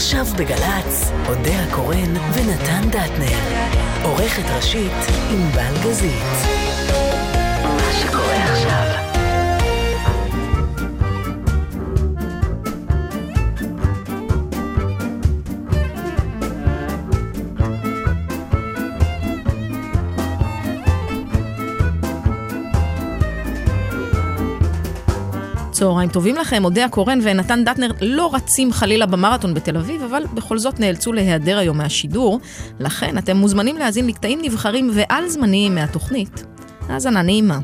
עכשיו בגל"צ, אודה הקורן ונתן דטנר. עורכת ראשית ענבל גזית. צהריים טובים לכם, אודה הקורן ונתן דטנר לא רצים חלילה במרתון בתל אביב, אבל בכל זאת נאלצו להיעדר היום מהשידור, לכן אתם מוזמנים להאזין לקטעים נבחרים ועל זמניים מהתוכנית. האזנה נעימה.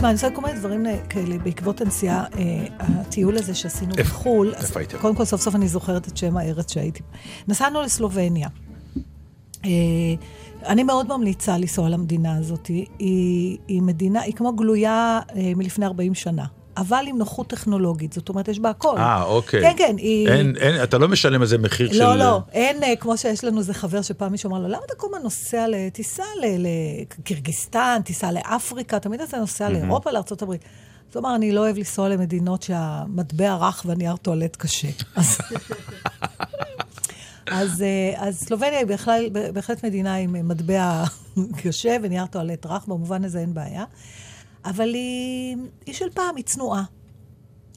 תשמע, אני עושה כל מיני דברים כאלה בעקבות הנסיעה, אה, הטיול הזה שעשינו? בחו"ל. איפה הייתם? קודם כל, סוף סוף אני זוכרת את שם הארץ שהייתי. נסענו לסלובניה. אה, אני מאוד ממליצה לנסוע למדינה הזאת. היא, היא מדינה, היא כמו גלויה אה, מלפני 40 שנה, אבל עם נוחות טכנולוגית. זאת אומרת, יש בה הכל. אה, אוקיי. כן, כן, היא... אין, אין, אתה לא משלם על זה מחיר של... לא, לא, אין, אה, כמו שיש לנו איזה חבר שפעם מישהו אמר לו, למה אתה כל הזמן נוסע, ל- תיסע ל- לקירגיסטן, תיסע לאפריקה, תמיד אתה נוסע לאירופה, לארה"ב. הוא אמר, אני לא אוהב לנסוע למדינות שהמטבע רך והנייר טואלט קשה. אז- אז, אה, אז סלובניה היא בכלל, בהחלט מדינה עם מטבע קשה ונייר טואלט רך, במובן הזה אין בעיה. אבל היא, היא של פעם, היא צנועה.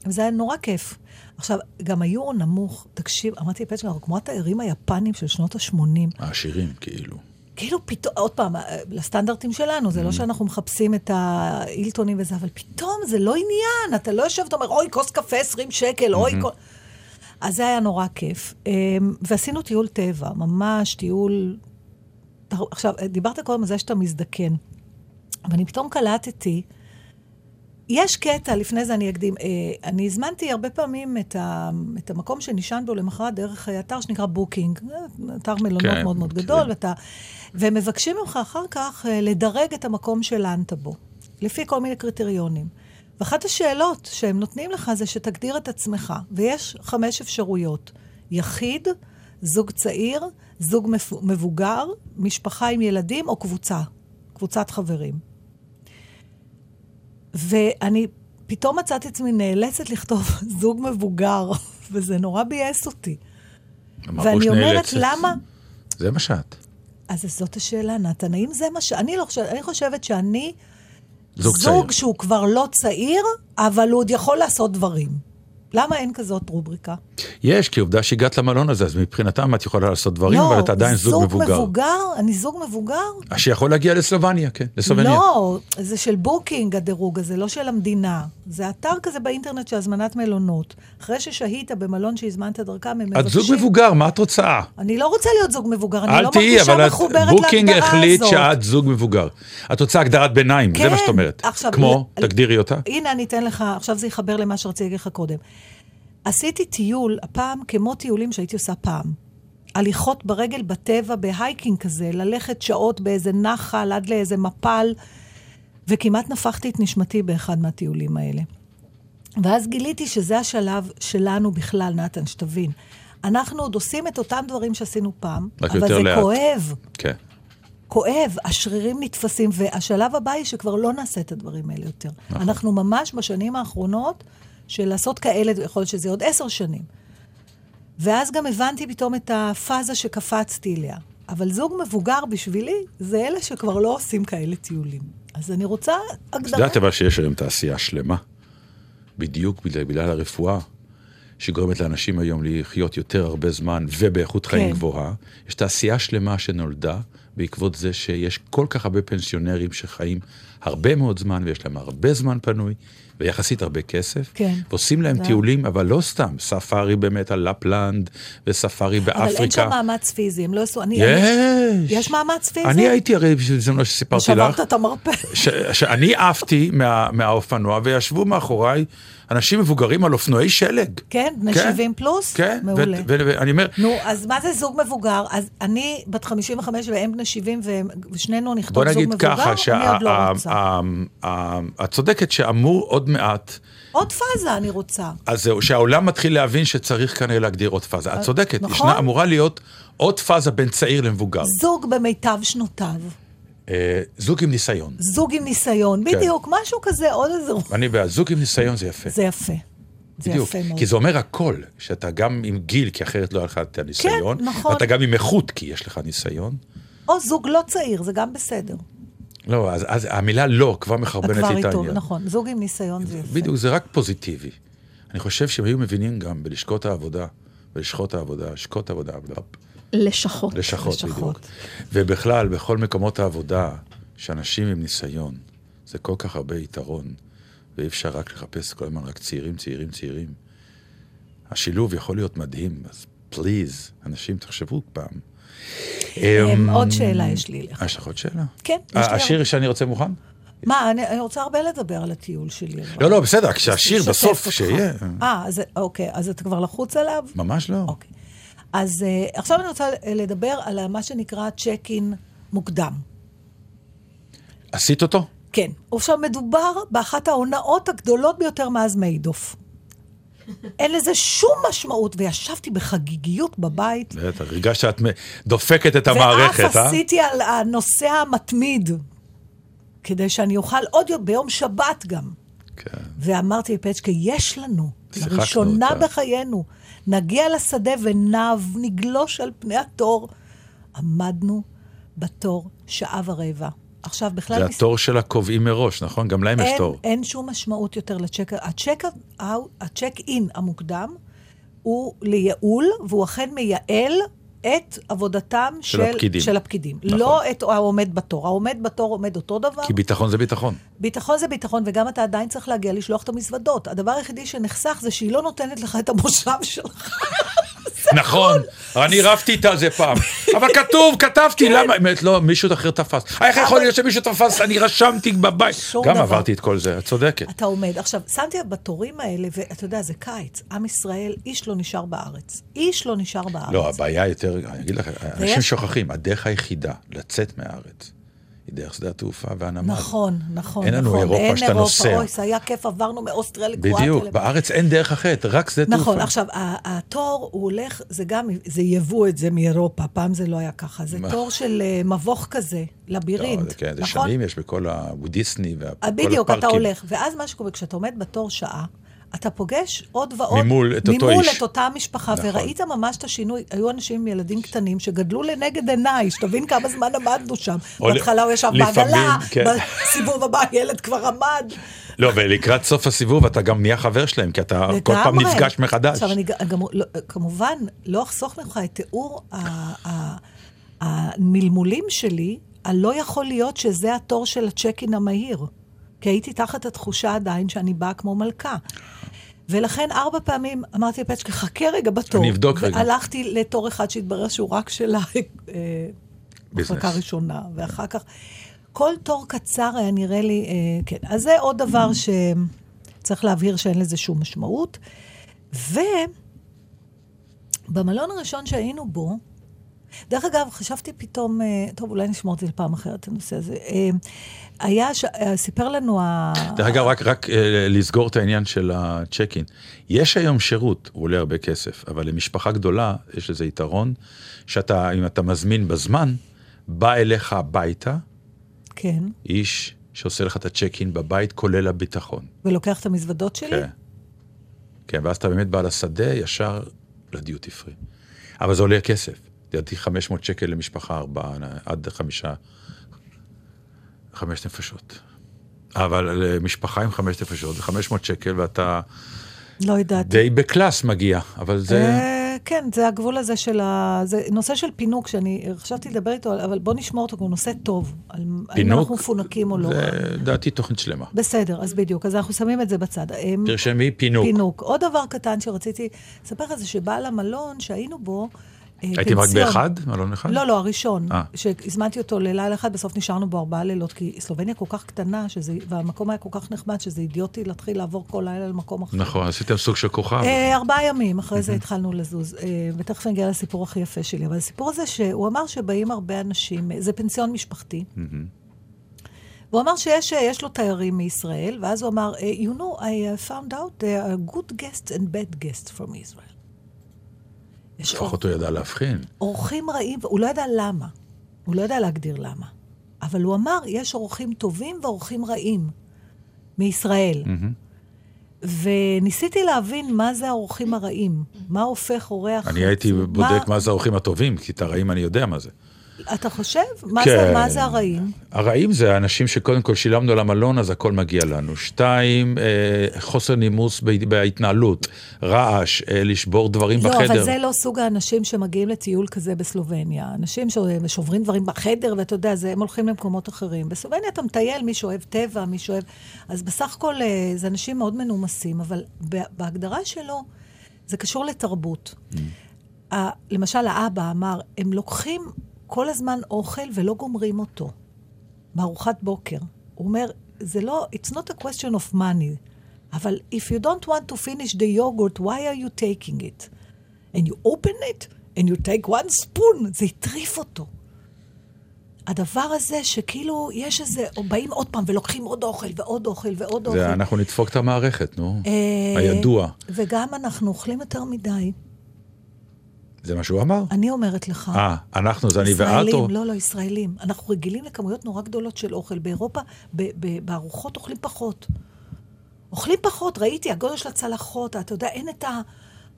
וזה היה נורא כיף. עכשיו, גם היורו נמוך, תקשיב, אמרתי לפצ'קה, אנחנו כמו התיירים היפנים של שנות ה-80. העשירים, כאילו. כאילו פתאום, עוד פעם, לסטנדרטים שלנו, זה לא שאנחנו מחפשים את האילטונים וזה, אבל פתאום זה לא עניין, אתה לא יושב ואתה אומר, אוי, כוס קפה 20 שקל, אוי, כל... אז זה היה נורא כיף. אמ, ועשינו טיול טבע, ממש טיול... עכשיו, דיברת קודם על זה שאתה מזדקן, ואני פתאום קלטתי, יש קטע, לפני זה אני אקדים, אה, אני הזמנתי הרבה פעמים את, ה, את המקום שנישן בו למחרת דרך אתר שנקרא Booking, אה, אתר מלונות כן, מאוד מאוד כן. גדול, ואתה, והם מבקשים ממך אחר כך אה, לדרג את המקום שלנת בו, לפי כל מיני קריטריונים. ואחת השאלות שהם נותנים לך זה שתגדיר את עצמך, ויש חמש אפשרויות. יחיד, זוג צעיר, זוג מבוגר, משפחה עם ילדים או קבוצה, קבוצת חברים. ואני פתאום מצאתי עצמי נאלצת לכתוב זוג מבוגר, וזה נורא ביאס אותי. ואני אומרת. למה? זה מה שאת. אז זאת השאלה, נתן, האם זה מה ש... אני לא חושבת, אני חושבת שאני זוג זוג צעיר. שהוא כבר לא צעיר, אבל הוא עוד יכול לעשות דברים. למה אין כזאת רובריקה? יש, כי עובדה שהגעת למלון הזה, אז מבחינתם את יכולה לעשות דברים, אבל אתה עדיין זוג מבוגר. לא, זוג מבוגר? אני זוג מבוגר? שיכול להגיע לסלובניה, כן, לסלובניה. לא, זה של Booking הדירוג הזה, לא של המדינה. זה אתר כזה באינטרנט של הזמנת מלונות. אחרי ששהית במלון שהזמנת דרכם, הם מבקשים... את זוג מבוגר, מה את רוצה? אני לא רוצה להיות זוג מבוגר, אני לא תהיי, מרגישה אבל את- מחוברת Booking להגדרה החליט הזאת. שאת זוג מבוגר. את רוצה הגדרת ביניים, זה מה שאת אומרת. כן, עכשיו, כמו, ל- תגדירי אותה. הנה, אני אתן לך, עכשיו זה יחבר למה שרציתי להגיד לך קודם. עשיתי טיול, הפעם כמו טיולים שהייתי עושה פעם. הליכות ברגל בטבע, בהייקינג כזה, ללכת שעות באיזה נחל עד לאיזה מפל, וכמעט נפחתי את נשמתי באחד מהטיולים האלה. ואז גיליתי שזה השלב שלנו בכלל, נתן, שתבין. אנחנו עוד עושים את אותם דברים שעשינו פעם, אבל זה לאט. כואב. כן. כואב, השרירים נתפסים, והשלב הבא היא שכבר לא נעשה את הדברים האלה יותר. נכון. אנחנו ממש בשנים האחרונות של לעשות כאלה, יכול להיות שזה עוד עשר שנים. ואז גם הבנתי פתאום את הפאזה שקפצתי אליה. אבל זוג מבוגר בשבילי, זה אלה שכבר לא עושים כאלה טיולים. אז אני רוצה את הגדרה. יודעת אבל שיש היום תעשייה שלמה, בדיוק בגלל, בגלל הרפואה, שגורמת לאנשים היום לחיות יותר הרבה זמן ובאיכות חיים כן. גבוהה. יש תעשייה שלמה שנולדה בעקבות זה שיש כל כך הרבה פנסיונרים שחיים הרבה מאוד זמן ויש להם הרבה זמן פנוי. ויחסית הרבה כסף, כן. ועושים להם זה- טיולים, אבל לא סתם, ספארי באמת על לפלנד, וספארי באפריקה. אבל אין שם מאמץ פיזי, הם לא עשו... אני, יש. אני, יש מאמץ פיזי? אני הייתי הרי, זה מה שסיפרתי לך. שברת את המרפא. שאני עפתי מה, מהאופנוע וישבו מאחוריי אנשים מבוגרים על אופנועי שלג. כן, בני כן, 70 פלוס? כן, מעולה. ואני אומר, נו, אז מה זה זוג מבוגר? אז אני בת 55 והם בני ל-70 ושנינו נכתוב בוא זוג נגיד מבוגר, ככה, אני עוד לא רוצה. שאת צודקת שאמור עוד מעט, עוד פאזה אני רוצה. אז זהו, שהעולם מתחיל להבין שצריך כנראה להגדיר עוד פאזה. את צודקת, נכון. ישנה אמורה להיות עוד פאזה בין צעיר למבוגר. זוג במיטב שנותיו, אה, זוג עם ניסיון. זוג עם ניסיון, כן. בדיוק, משהו כזה, עוד איזה... אני בעד, זוג עם ניסיון זה יפה. זה יפה. זה בדיוק, יפה מאוד. כי זה אומר הכל, שאתה גם עם גיל, כי אחרת לא היה לך את הניסיון, כן, נכון. ואתה גם עם איכות, כי יש לך ניסיון. או זוג לא צעיר, זה גם בסדר. לא, אז, אז המילה לא כבר מחרבנת כבר לי את איתו, העניין. נכון, זוג עם ניסיון זה יפה. בדיוק, זה רק פוזיטיבי. אני חושב שהם היו מבינים גם בלשכות העבודה, בלשכות העבודה, לשכות העבודה, לשכות. לשכות, לשכות. בדיוק. ובכלל, בכל מקומות העבודה, שאנשים עם ניסיון, זה כל כך הרבה יתרון, ואי אפשר רק לחפש כל הזמן רק צעירים, צעירים, צעירים. השילוב יכול להיות מדהים, אז פליז, אנשים, תחשבו פעם. אמ, אמ, עוד שאלה יש לי. אה, יש לך עוד שאלה? כן, יש לי אה, השיר. שאני רוצה מוכן? מה, אני אני רוצה הרבה לדבר על הטיול שלי. לא, לא, בסדר, כשהשיר בסוף. שיהיה. אה, אוקיי, אז אתה כבר לחוץ עליו? ממש לא. אוקיי. אז אה, עכשיו אני רוצה אה, לדבר על מה שנקרא צ'ק אין מוקדם. עשית אותו? כן. עכשיו, מדובר באחת ההונאות הגדולות ביותר מאז מיידוף. אין לזה שום משמעות, וישבתי בחגיגיות בבית, בטח, הרגשת שאת דופקת את המערכת, ואף אה? עשיתי על הנוסע המתמיד, כדי שאני אוכל עוד יום, ביום שבת גם. כן. ואמרתי לפצ'קה, יש לנו, לראשונה אותה. בחיינו, נגיע לשדה ונב, נגלוש על פני התור. עמדנו בתור שעה ורבע. עכשיו, בכלל... זה מס- התור של הקובעים מראש, נכון? גם להם יש אין, תור. אין שום משמעות יותר לצ'ק... הצ'ק, הצ'ק אין המוקדם הוא לייעול, והוא אכן מייעל את עבודתם של של, הפקידים. של הפקידים. נכון. לא את העומד בתור. העומד בתור עומד אותו דבר. כי ביטחון זה ביטחון. ביטחון זה ביטחון, וגם אתה עדיין צריך להגיע לשלוח את המזוודות. הדבר היחידי שנחסך זה שהיא לא נותנת לך את המושב שלך. נכון, אני רבתי איתה זה פעם. אבל כתוב, כתבתי, למה? באמת, לא, מישהו אחר תפס. איך יכול להיות שמישהו תפס? אני רשמתי בבית. גם. עברתי את כל זה, את צודקת. אתה עומד. עכשיו, שמתי בתורים האלה, ואתה יודע, זה קיץ. עם ישראל, איש לא נשאר בארץ. איש לא נשאר בארץ. לא, הבעיה יותר, אני אגיד לך, אנשים שוכחים, הדרך היחידה לצאת מהארץ היא דרך שדה התעופה והנמל. נכון, נכון, אין לנו נכון. אירופה אין שאתה אירופה. נוסע. אוי, זה היה כיף, עברנו מאוסטריה לקרואטיה. בדיוק, בארץ אין דרך אחרת, רק שדה תעופה. נכון, עכשיו, התור, הוא הולך, זה גם, זה יבוא את זה מאירופה, פעם זה לא היה ככה. זה מה? תור של אה, מבוך כזה, לא, לבירינט, זה כן, זה נכון? שנים יש בכל הדיסני אה, וכל בדיוק, אתה הפארקים. הולך. ואז מה שקורה, כשאתה עומד בתור שעה, אתה פוגש עוד ועוד... ממול את אותו ממול איש. את אותה משפחה, נכון. וראית ממש את השינוי. היו אנשים עם ילדים קטנים שגדלו לנגד עיניי, שתבין כמה זמן עמדנו שם. בהתחלה הוא ישב בעגלה, כן. בסיבוב הבא הילד כבר עמד. לא, ולקראת סוף הסיבוב אתה גם נהיה חבר שלהם, כי אתה כל פעם לגמרי. נפגש מחדש. עכשיו, אני גם, לא, כמובן, לא אחסוך ממך את תיאור המלמולים שלי, על לא יכול להיות שזה התור של הצ'ק-אין המהיר. כי הייתי תחת התחושה עדיין שאני באה כמו מלכה. ולכן ארבע פעמים אמרתי לפצ'קה, חכה רגע בתור. אני אבדוק רגע. והלכתי לתור אחד שהתברר שהוא רק של ביזנס. המחלקה הראשונה, ואחר כך... כל תור קצר היה נראה לי, אה, כן. אז זה עוד דבר שצריך להבהיר שאין לזה שום משמעות. ובמלון הראשון שהיינו בו, דרך אגב, חשבתי פתאום, אה, טוב, אולי נשמור את זה לפעם אחרת, הנושא הזה. אה, היה, ש... אה, סיפר לנו ה... דרך אגב, רק, רק אה, לסגור את העניין של הצ'ק-אין. יש היום שירות, הוא עולה הרבה כסף, אבל למשפחה גדולה יש לזה יתרון, שאתה, אם אתה מזמין בזמן, בא אליך הביתה כן, איש שעושה לך את הצ'ק-אין בבית, כולל הביטחון. ולוקח את המזוודות שלי? כן. כן, ואז אתה באמת בא לשדה ישר לדיוטי פרי. אבל זה עולה כסף. לדעתי 500 שקל למשפחה ארבעה, עד חמישה, חמש נפשות. אבל למשפחה עם חמש נפשות זה 500 שקל ואתה לא יודעת. די בקלאס מגיע, אבל זה... אה, כן, זה הגבול הזה של ה... זה נושא של פינוק, שאני חשבתי לדבר איתו, אבל בוא נשמור אותו, הוא נושא טוב. על האם פינוק? אנחנו מפונקים או לא. זה לדעתי תוכנית שלמה. בסדר, אז בדיוק, אז אנחנו שמים את זה בצד. אמ, תרשמי פינוק. פינוק. עוד דבר קטן שרציתי לספר לך זה שבעל המלון שהיינו בו, הייתם רק. באחד? מלון אחד? לא, לא, הראשון. אה. שהזמנתי אותו ללילה אחד, בסוף נשארנו בו ארבעה לילות, כי סלובניה כל כך קטנה, שזה, והמקום היה כל כך נחמד, שזה אידיוטי להתחיל לעבור כל לילה למקום אחר. נכון, עשיתם סוג של כוכב. אה, ארבעה ימים, אחרי זה התחלנו לזוז. אה, ותכף נגיע לסיפור הכי יפה שלי. אבל הסיפור הזה שהוא אמר שבאים הרבה אנשים, אה, זה פנסיון משפחתי. והוא אמר שיש אה, יש לו תיירים מישראל, ואז הוא אמר, אה, you know, I uh, found out there are good guests and bad guests from Israel. לפחות הוא ידע להבחין. אורחים רעים, והוא לא ידע למה. הוא לא ידע להגדיר למה. אבל הוא אמר, יש אורחים טובים ואורחים רעים מישראל. וניסיתי להבין מה זה האורחים הרעים. מה הופך אורח... אני הייתי בודק מה זה האורחים הטובים, כי את הרעים אני יודע מה זה. אתה חושב? מה, כן. זה, מה זה הרעים? הרעים זה האנשים שקודם כל שילמנו על המלון, אז הכל מגיע לנו. שתיים, אה, חוסר נימוס בהתנהלות, רעש, אה, לשבור דברים לא, בחדר. אבל זה לא סוג האנשים שמגיעים לטיול כזה בסלובניה. אנשים ששוברים דברים בחדר, ואתה יודע, זה, הם הולכים למקומות אחרים. בסלובניה אתה מטייל, מי שאוהב טבע, מי שאוהב... אז בסך הכל אה, זה אנשים מאוד מנומסים, אבל בהגדרה שלו, זה קשור לתרבות. Mm. ה- למשל, האבא אמר, הם לוקחים כל הזמן אוכל ולא גומרים אותו, בארוחת בוקר. הוא אומר, זה לא, it's not a question of money, אבל if you don't want to finish the yogurt, why are you taking it? And you open it, and you take one spoon, זה הטריף אותו. הדבר הזה שכאילו יש איזה, או באים עוד פעם ולוקחים עוד אוכל ועוד אוכל ועוד אוכל. זה אנחנו נדפוק את המערכת, נו. אה, הידוע. וגם אנחנו אוכלים יותר מדי. זה מה שהוא אמר? אני אומרת לך. אה, אנחנו, זה אני ואת? ישראלים, לא, לא, ישראלים. אנחנו רגילים לכמויות נורא גדולות של אוכל. באירופה, בארוחות אוכלים פחות. אוכלים פחות, ראיתי, הגודל של הצלחות, אתה יודע, אין את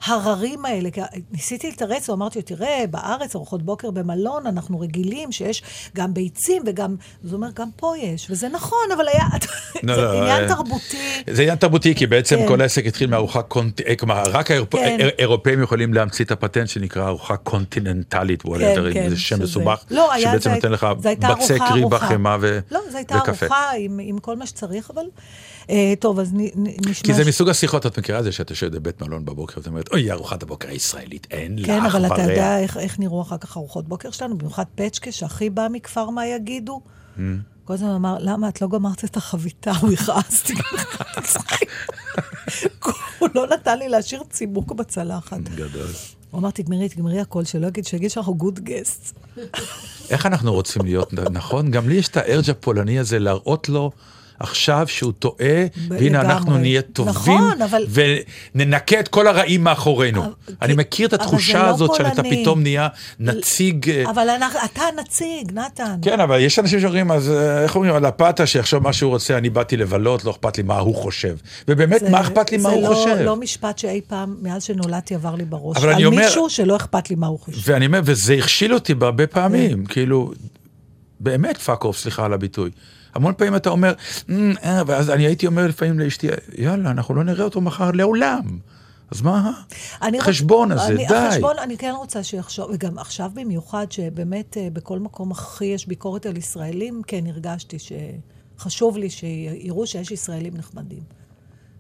ההררים האלה. כי ניסיתי לתרץ, ואמרתי לו, תראה, בארץ, ארוחות בוקר במלון, אנחנו רגילים שיש גם ביצים וגם... אז הוא אומר, גם פה יש. וזה נכון, אבל היה... לא, זה לא, עניין אה, תרבותי. זה עניין תרבותי, כי בעצם כן. כל העסק התחיל מארוחה קונטיננטלית, כלומר, רק האירופ- כן. האירופאים יכולים להמציא את הפטנט שנקרא ארוחה קונטיננטלית, כן, זה שם מסובך, לא, שבעצם נותן לך בצק ריבה. חמאה ו- לא, זו הייתה וקפה. ארוחה עם כל מה שצריך, אבל... אה, טוב, אז נ, נ, נשמע... כי זה ש- מסוג השיחות, את מכירה את זה שאת יושבת בבית מלון בבוקר, ואת אומרת, אוי, ארוחת הבוקר הישראלית, אין לך כן, אבל אתה ורע." יודע איך, איך נראו אחר כך ארוחות בוקר שלנו, במיוחד פצ'קה, שהכי בא מכפר מה יגידו. Mm. כל הזמן אמר, למה את לא גמרת את החביתה? הוא יכעס. הוא לא נתן לי להשאיר צימוק בצלחת. גדול. הוא אמר, תגמרי, תגמרי הכל, שלא יגיד, שיגיד שאנחנו גוד גסט. איך אנחנו רוצים להיות, נכון? גם לי יש את הארג' הפולני הזה להראות לו עכשיו שהוא טועה, והנה לגמרי. אנחנו נהיה טובים, נכון, אבל- וננקה את כל הרעים מאחורינו. אבל- אני כי- מכיר את זה התחושה לא הזאת שאתה פולני. פתאום נהיה נציג... אה, אבל אנחנו, אתה הנציג, נתן. כן, אבל יש אנשים שאומרים, אז אה, איך אומרים, על הפאטה שיחשוב מה שהוא רוצה, אני באתי לבלות, לא אכפת לי מה הוא חושב. ובאמת, זה- מה אכפת לי מה הוא זה לא, חושב? לא משפט שאי פעם, מאז שנולדתי, עבר לי בראש. אבל על אני אומר- מישהו שלא אכפת לי מה הוא חושב. ואני אומר, וזה הכשיל אותי בהרבה פעמים, כאילו, באמת fuck off, סליחה על הביטוי. המון פעמים אתה אומר, "אמ, אה", ואז אני הייתי אומר לפעמים לאשתי, יאללה, אנחנו לא נראה אותו מחר לעולם. אז מה החשבון הזה, אני, די. החשבון, אני כן רוצה שיחשוב, וגם עכשיו במיוחד, שבאמת אה, בכל מקום הכי יש ביקורת על ישראלים, כן הרגשתי שחשוב לי שיראו שיש ישראלים נחמדים.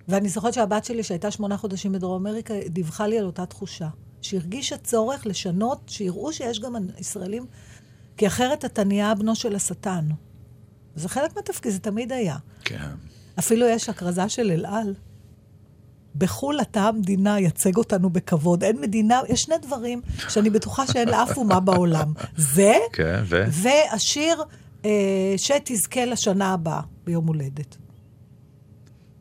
ואני זוכרת שהבת שלי, שהייתה שמונה חודשים בדרום אמריקה, דיווחה לי על אותה תחושה. שהרגישה צורך לשנות, שיראו שיש גם ישראלים, כי אחרת אתה נהיה בנו של השטן. זה חלק מהתפקיד, זה תמיד היה. כן. אפילו יש הכרזה של אל על. בחו"ל אתה המדינה, יצג אותנו בכבוד. אין מדינה, יש שני דברים שאני בטוחה שאין לאף אומה בעולם. זה, כן, ו? והשיר אה, שתזכה לשנה הבאה, ביום הולדת.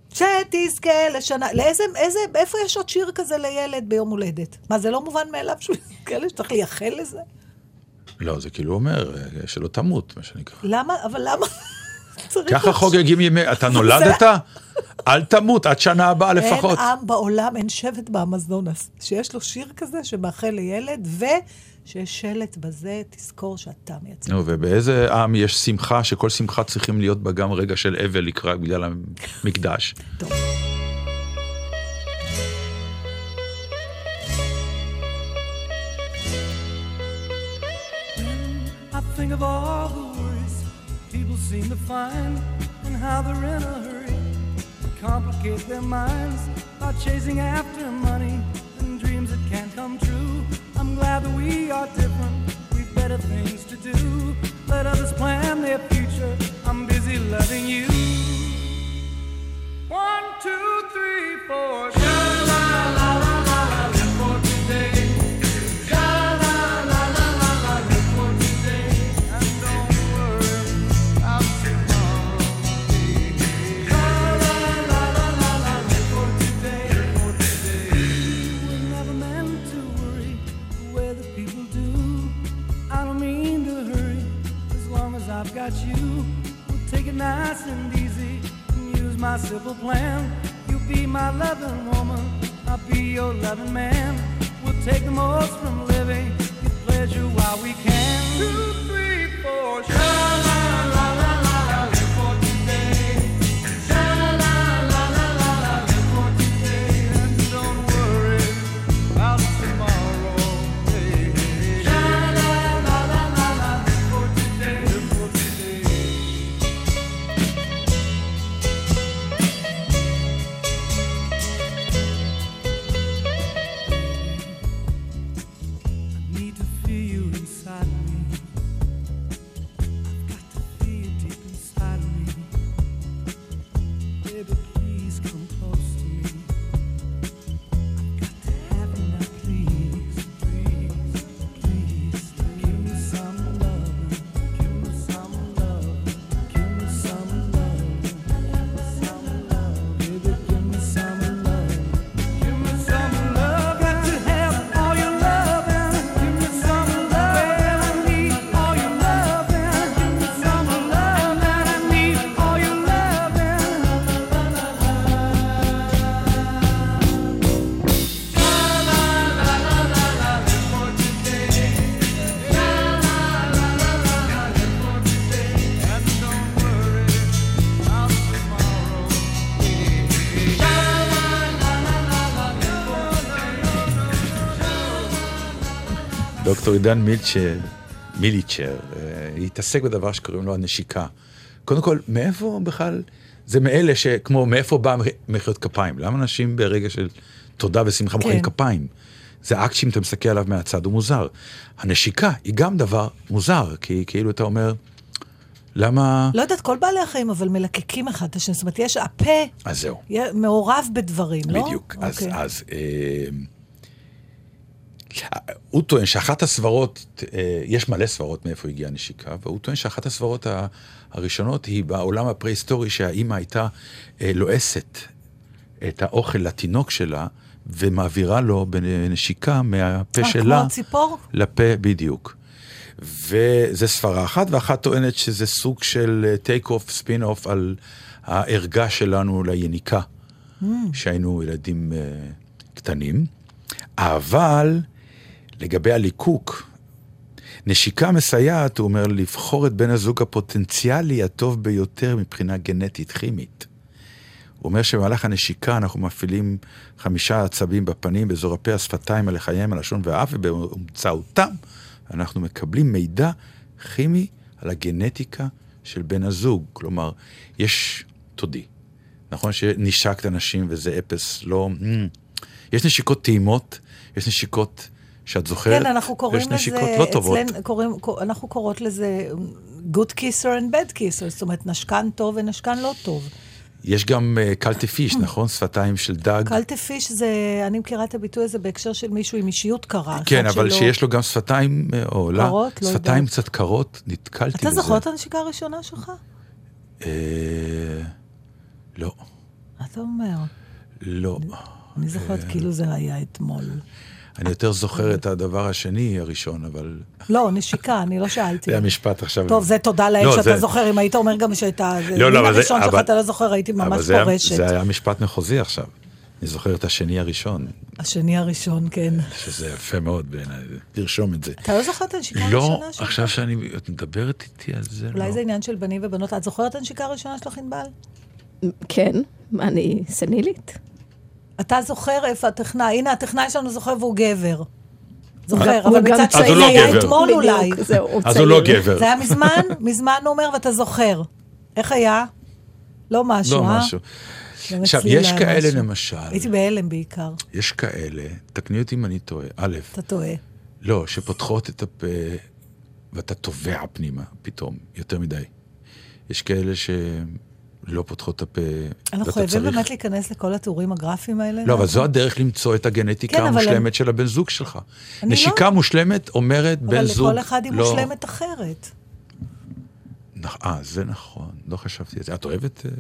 שתזכה לשנה, לאיזה, איזה, איפה יש עוד שיר כזה לילד ביום הולדת? מה, זה לא מובן מאליו שהוא יזכה, שצריך לייחל לזה? לא, זה כאילו אומר, אה, שלא תמות, מה שנקרא. למה, אבל למה? ככה. חוגגים ימי, אתה נולדת? אל תמות, עד שנה הבאה לפחות. אין עם בעולם, אין שבט באמזונס, שיש לו שיר כזה שמאחל לילד, ושיש שלט בזה, תזכור שאתה מייצג. נו, ובאיזה עם יש שמחה, שכל שמחה צריכים להיות בה גם רגע של אבל לקראת בגלל המקדש. טוב. Think of all the worries people seem to find and how they're in a hurry to complicate their minds by chasing after money and dreams that can't come true. I'm glad that we are different. We've better things to do. Let others plan their future. I'm busy loving you. One, two, three, four. Sha as you. We'll take it nice and easy and use my simple plan. You'll be my loving woman, I'll be your loving man. We'll take the most from living, get pleasure while we can. Two, three, four, sha דוקטור עידן מילצ'ר, מיליצ'ר, אה, התעסק בדבר שקוראים לו הנשיקה. קודם כל, מאיפה בכלל, זה מאלה שכמו, מאיפה בא מחיאות כפיים? למה אנשים ברגע של תודה ושמחה מוחאים כן. כפיים? זה אקט שאם אתה מסתכל עליו מהצד הוא מוזר. הנשיקה היא גם דבר מוזר, כי כאילו אתה אומר, למה... לא יודעת, כל בעלי החיים אבל מלקקים אחד את השני. זאת אומרת, יש, הפה אז זהו. מעורב בדברים, לא? בדיוק. אז, אוקיי. אז אה, הוא טוען שאחת הסברות, אה, יש מלא סברות מאיפה הגיעה הנשיקה, והוא טוען שאחת הסברות הראשונות היא בעולם הפרה-היסטורי שהאימא הייתה אה, לועסת את האוכל לתינוק שלה, ומעבירה לו בנשיקה מהפה אה, שלה. כמו ציפור? לפה, בדיוק. וזה סברה אחת, ואחת טוענת שזה סוג של take off, spin off על הערגה שלנו ליניקה, Mm. שהיינו ילדים uh, קטנים. אבל לגבי הליקוק, נשיקה מסייעת, הוא אומר, לבחור את בן הזוג הפוטנציאלי הטוב ביותר מבחינה גנטית כימית. הוא אומר שבמהלך הנשיקה אנחנו מפעילים חמישה עצבים בפנים, באזור הפה, השפתיים, הלחיים, הלשון והאף, ובאמצעותם אנחנו מקבלים מידע כימי על הגנטיקה של בן הזוג. כלומר, יש, תודי, נכון שנשקת אנשים וזה אפס, לא... mm. יש נשיקות טעימות, יש נשיקות שאת זוכרת, כן, אנחנו קוראים לזה, לא טובות. אצלנו, קוראים, קור- אנחנו קוראות לזה good kisser and bad kisser, זאת אומרת, נשקן טוב ונשקן לא טוב. יש גם קלטי פיש, נכון? שפתיים של דג. קלטה פיש זה, אני מכירה את הביטוי הזה בהקשר של מישהו עם אישיות קרה. כן, אבל שלא- שיש לו גם שפתיים, אה, או לה, קרות? לא שפתיים יודעת. קצת קרות, נתקלתי אתה בזה. זוכר את הנשיקה הראשונה שלך? אה, לא, אתה אומר? לא. אני זוכרת אה. כאילו זה היה אתמול. אני יותר זוכר את הדבר השני הראשון, אבל לא, נשיקה, אני לא שאלתי. זה המשפט עכשיו. טוב, זה תודה לאל לא, שאתה זוכר, אם היית אומר גם שהייתה... זה לא, לא, מין אבל זה- הראשון שלך אתה לא זוכר, הייתי ממש פורשת. זה היה משפט מחוזי עכשיו. אני זוכר את השני הראשון, השני הראשון, כן. שזה יפה מאוד בעיניי, תרשום את זה. אתה לא זוכר את הנשיקה לא, הראשונה שלך? עכשיו שאני, את מדברת איתי על זה, אולי לא. זה עניין של בנים ובנות. את זוכרת את הנשיקה הראשונה שלך, ענבל? כן, אני סנילית. אתה זוכר איפה הטכנאי, הנה הטכנאי שלנו זוכר והוא גבר. זוכר, אבל מצד שני לא היה. אתמול אולי. אז הוא לא. גבר. זה היה מזמן, מזמן הוא אומר, ואתה זוכר. איך היה? לא משהו, לא אה? משהו. גם עכשיו, יש לא כאלה משהו. למשל, הייתי בהלם בעיקר, יש כאלה, תקני אותי אם אני טועה, א', אתה טועה. לא, שפותחות את הפה ואתה טובע פנימה פתאום, יותר מדי. יש כאלה שלא פותחות את הפה, אנחנו חייבים צריך... באמת להיכנס לכל התיאורים הגרפיים האלה. לא, אבל? זו הדרך למצוא את הגנטיקה כן, אבל המושלמת של הבן זוג שלך. אני נשיקה מושלמת אומרת בן אבל זוג... לכל אחד היא לא- מושלמת אחרת. אה, זה נכון, לא חשבתי על זה. את אוהבת... אה,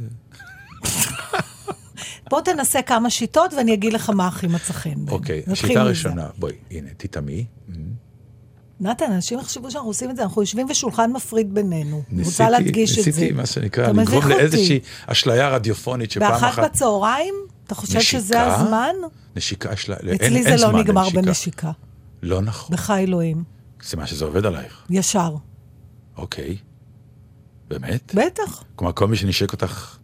בוא תנסה כמה שיטות ואני אגיד לך מה הכי מצא חן. אוקיי, השיטה מזה. הראשונה, בואי, הנה, תטעמי. נתן, אנשים יחשבו שאנחנו עושים את זה, אנחנו יושבים בשולחן מפריד בינינו. ניסיתי, רוצה להדגיש את זה. ניסיתי, מה שנקרא, לגרום. לאיזושהי אשליה רדיופונית שפעם באחת אחת... בצהריים? אתה חושב שזה נשיקה? הזמן? נשיקה יש לה... אין- אצלי אין זה לא זמן נגמר לנשיקה. בנשיקה. לא נכון. בחי אלוהים. זה מה שזה עובד עלייך. ישר. אוקיי. באמת? בטח. כלומר, כל מי שנשק אותך...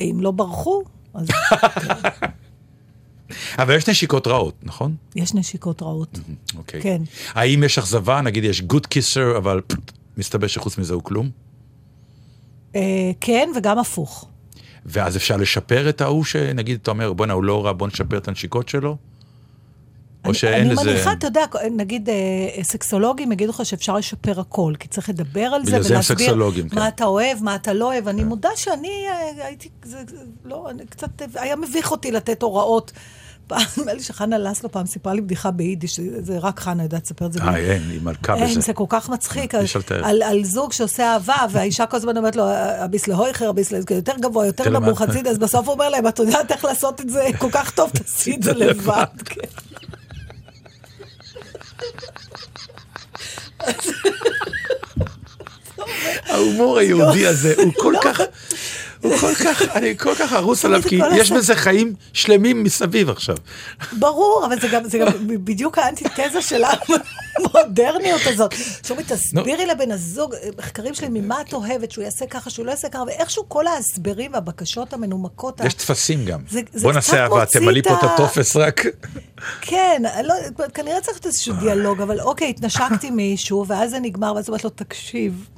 אם לא ברחו, אז אבל יש נשיקות רעות, נכון? יש נשיקות רעות. אוקיי. כן. האם יש אכזבה? נגיד יש גוד קיסר, אבל מסתבר שחוץ מזה הוא כלום? אה, כן, וגם הפוך. ואז אפשר לשפר את ההוא שנגיד, אתה אומר, בואנה, הוא לא רע, בוא נשפר את הנשיקות שלו? או שאין אני לזה... מניחה, אתה יודע, נגיד אה, סקסולוגים יגידו לך שאפשר לשפר הכל, כי צריך לדבר על זה ולהסביר סקסולוגים, כן. מה אתה אוהב, מה אתה לא אוהב. אני מודה שאני אה, הייתי, זה, לא, אני קצת, היה מביך אותי לתת הוראות. פעם, נדמה לי שחנה לסלו פעם סיפרה לי בדיחה ביידיש, זה- רק חנה יודעת לספר את זה. אה, אין, היא מלכה אין, בזה. זה כל כך מצחיק, על, זוג שעושה אהבה, והאישה כל הזמן אומרת לו, הביס להויכר, הביס לה- יותר גבוה, יותר נמוך, למטה." חצי, אז בסוף הוא אומר להם, את יודעת איך לעשות את זה כל כך טוב, תעשי את זה לבד. ההומור היהודי הזה הוא כל כך, הוא כל כך, אני כל כך ארוס עליו, כי יש. בזה חיים שלמים מסביב עכשיו. ברור, אבל זה גם, זה גם בדיוק האנטיתזה של המודרניות הזאת. שאומרים, תסבירי לבן הזוג, מחקרים שלי, ממה את אוהבת, שהוא יעשה ככה, שהוא לא יעשה ככה, ואיכשהו כל ההסברים והבקשות המנומקות, יש טפסים גם. בוא נעשה אהבה, תמלאי פה את הטופס רק. כן, לא, כנראה צריך איזשהו דיאלוג, אבל אוקיי, התנשקתי מישהו, ואז זה נגמר, ואז אומרת לו, תקשיב,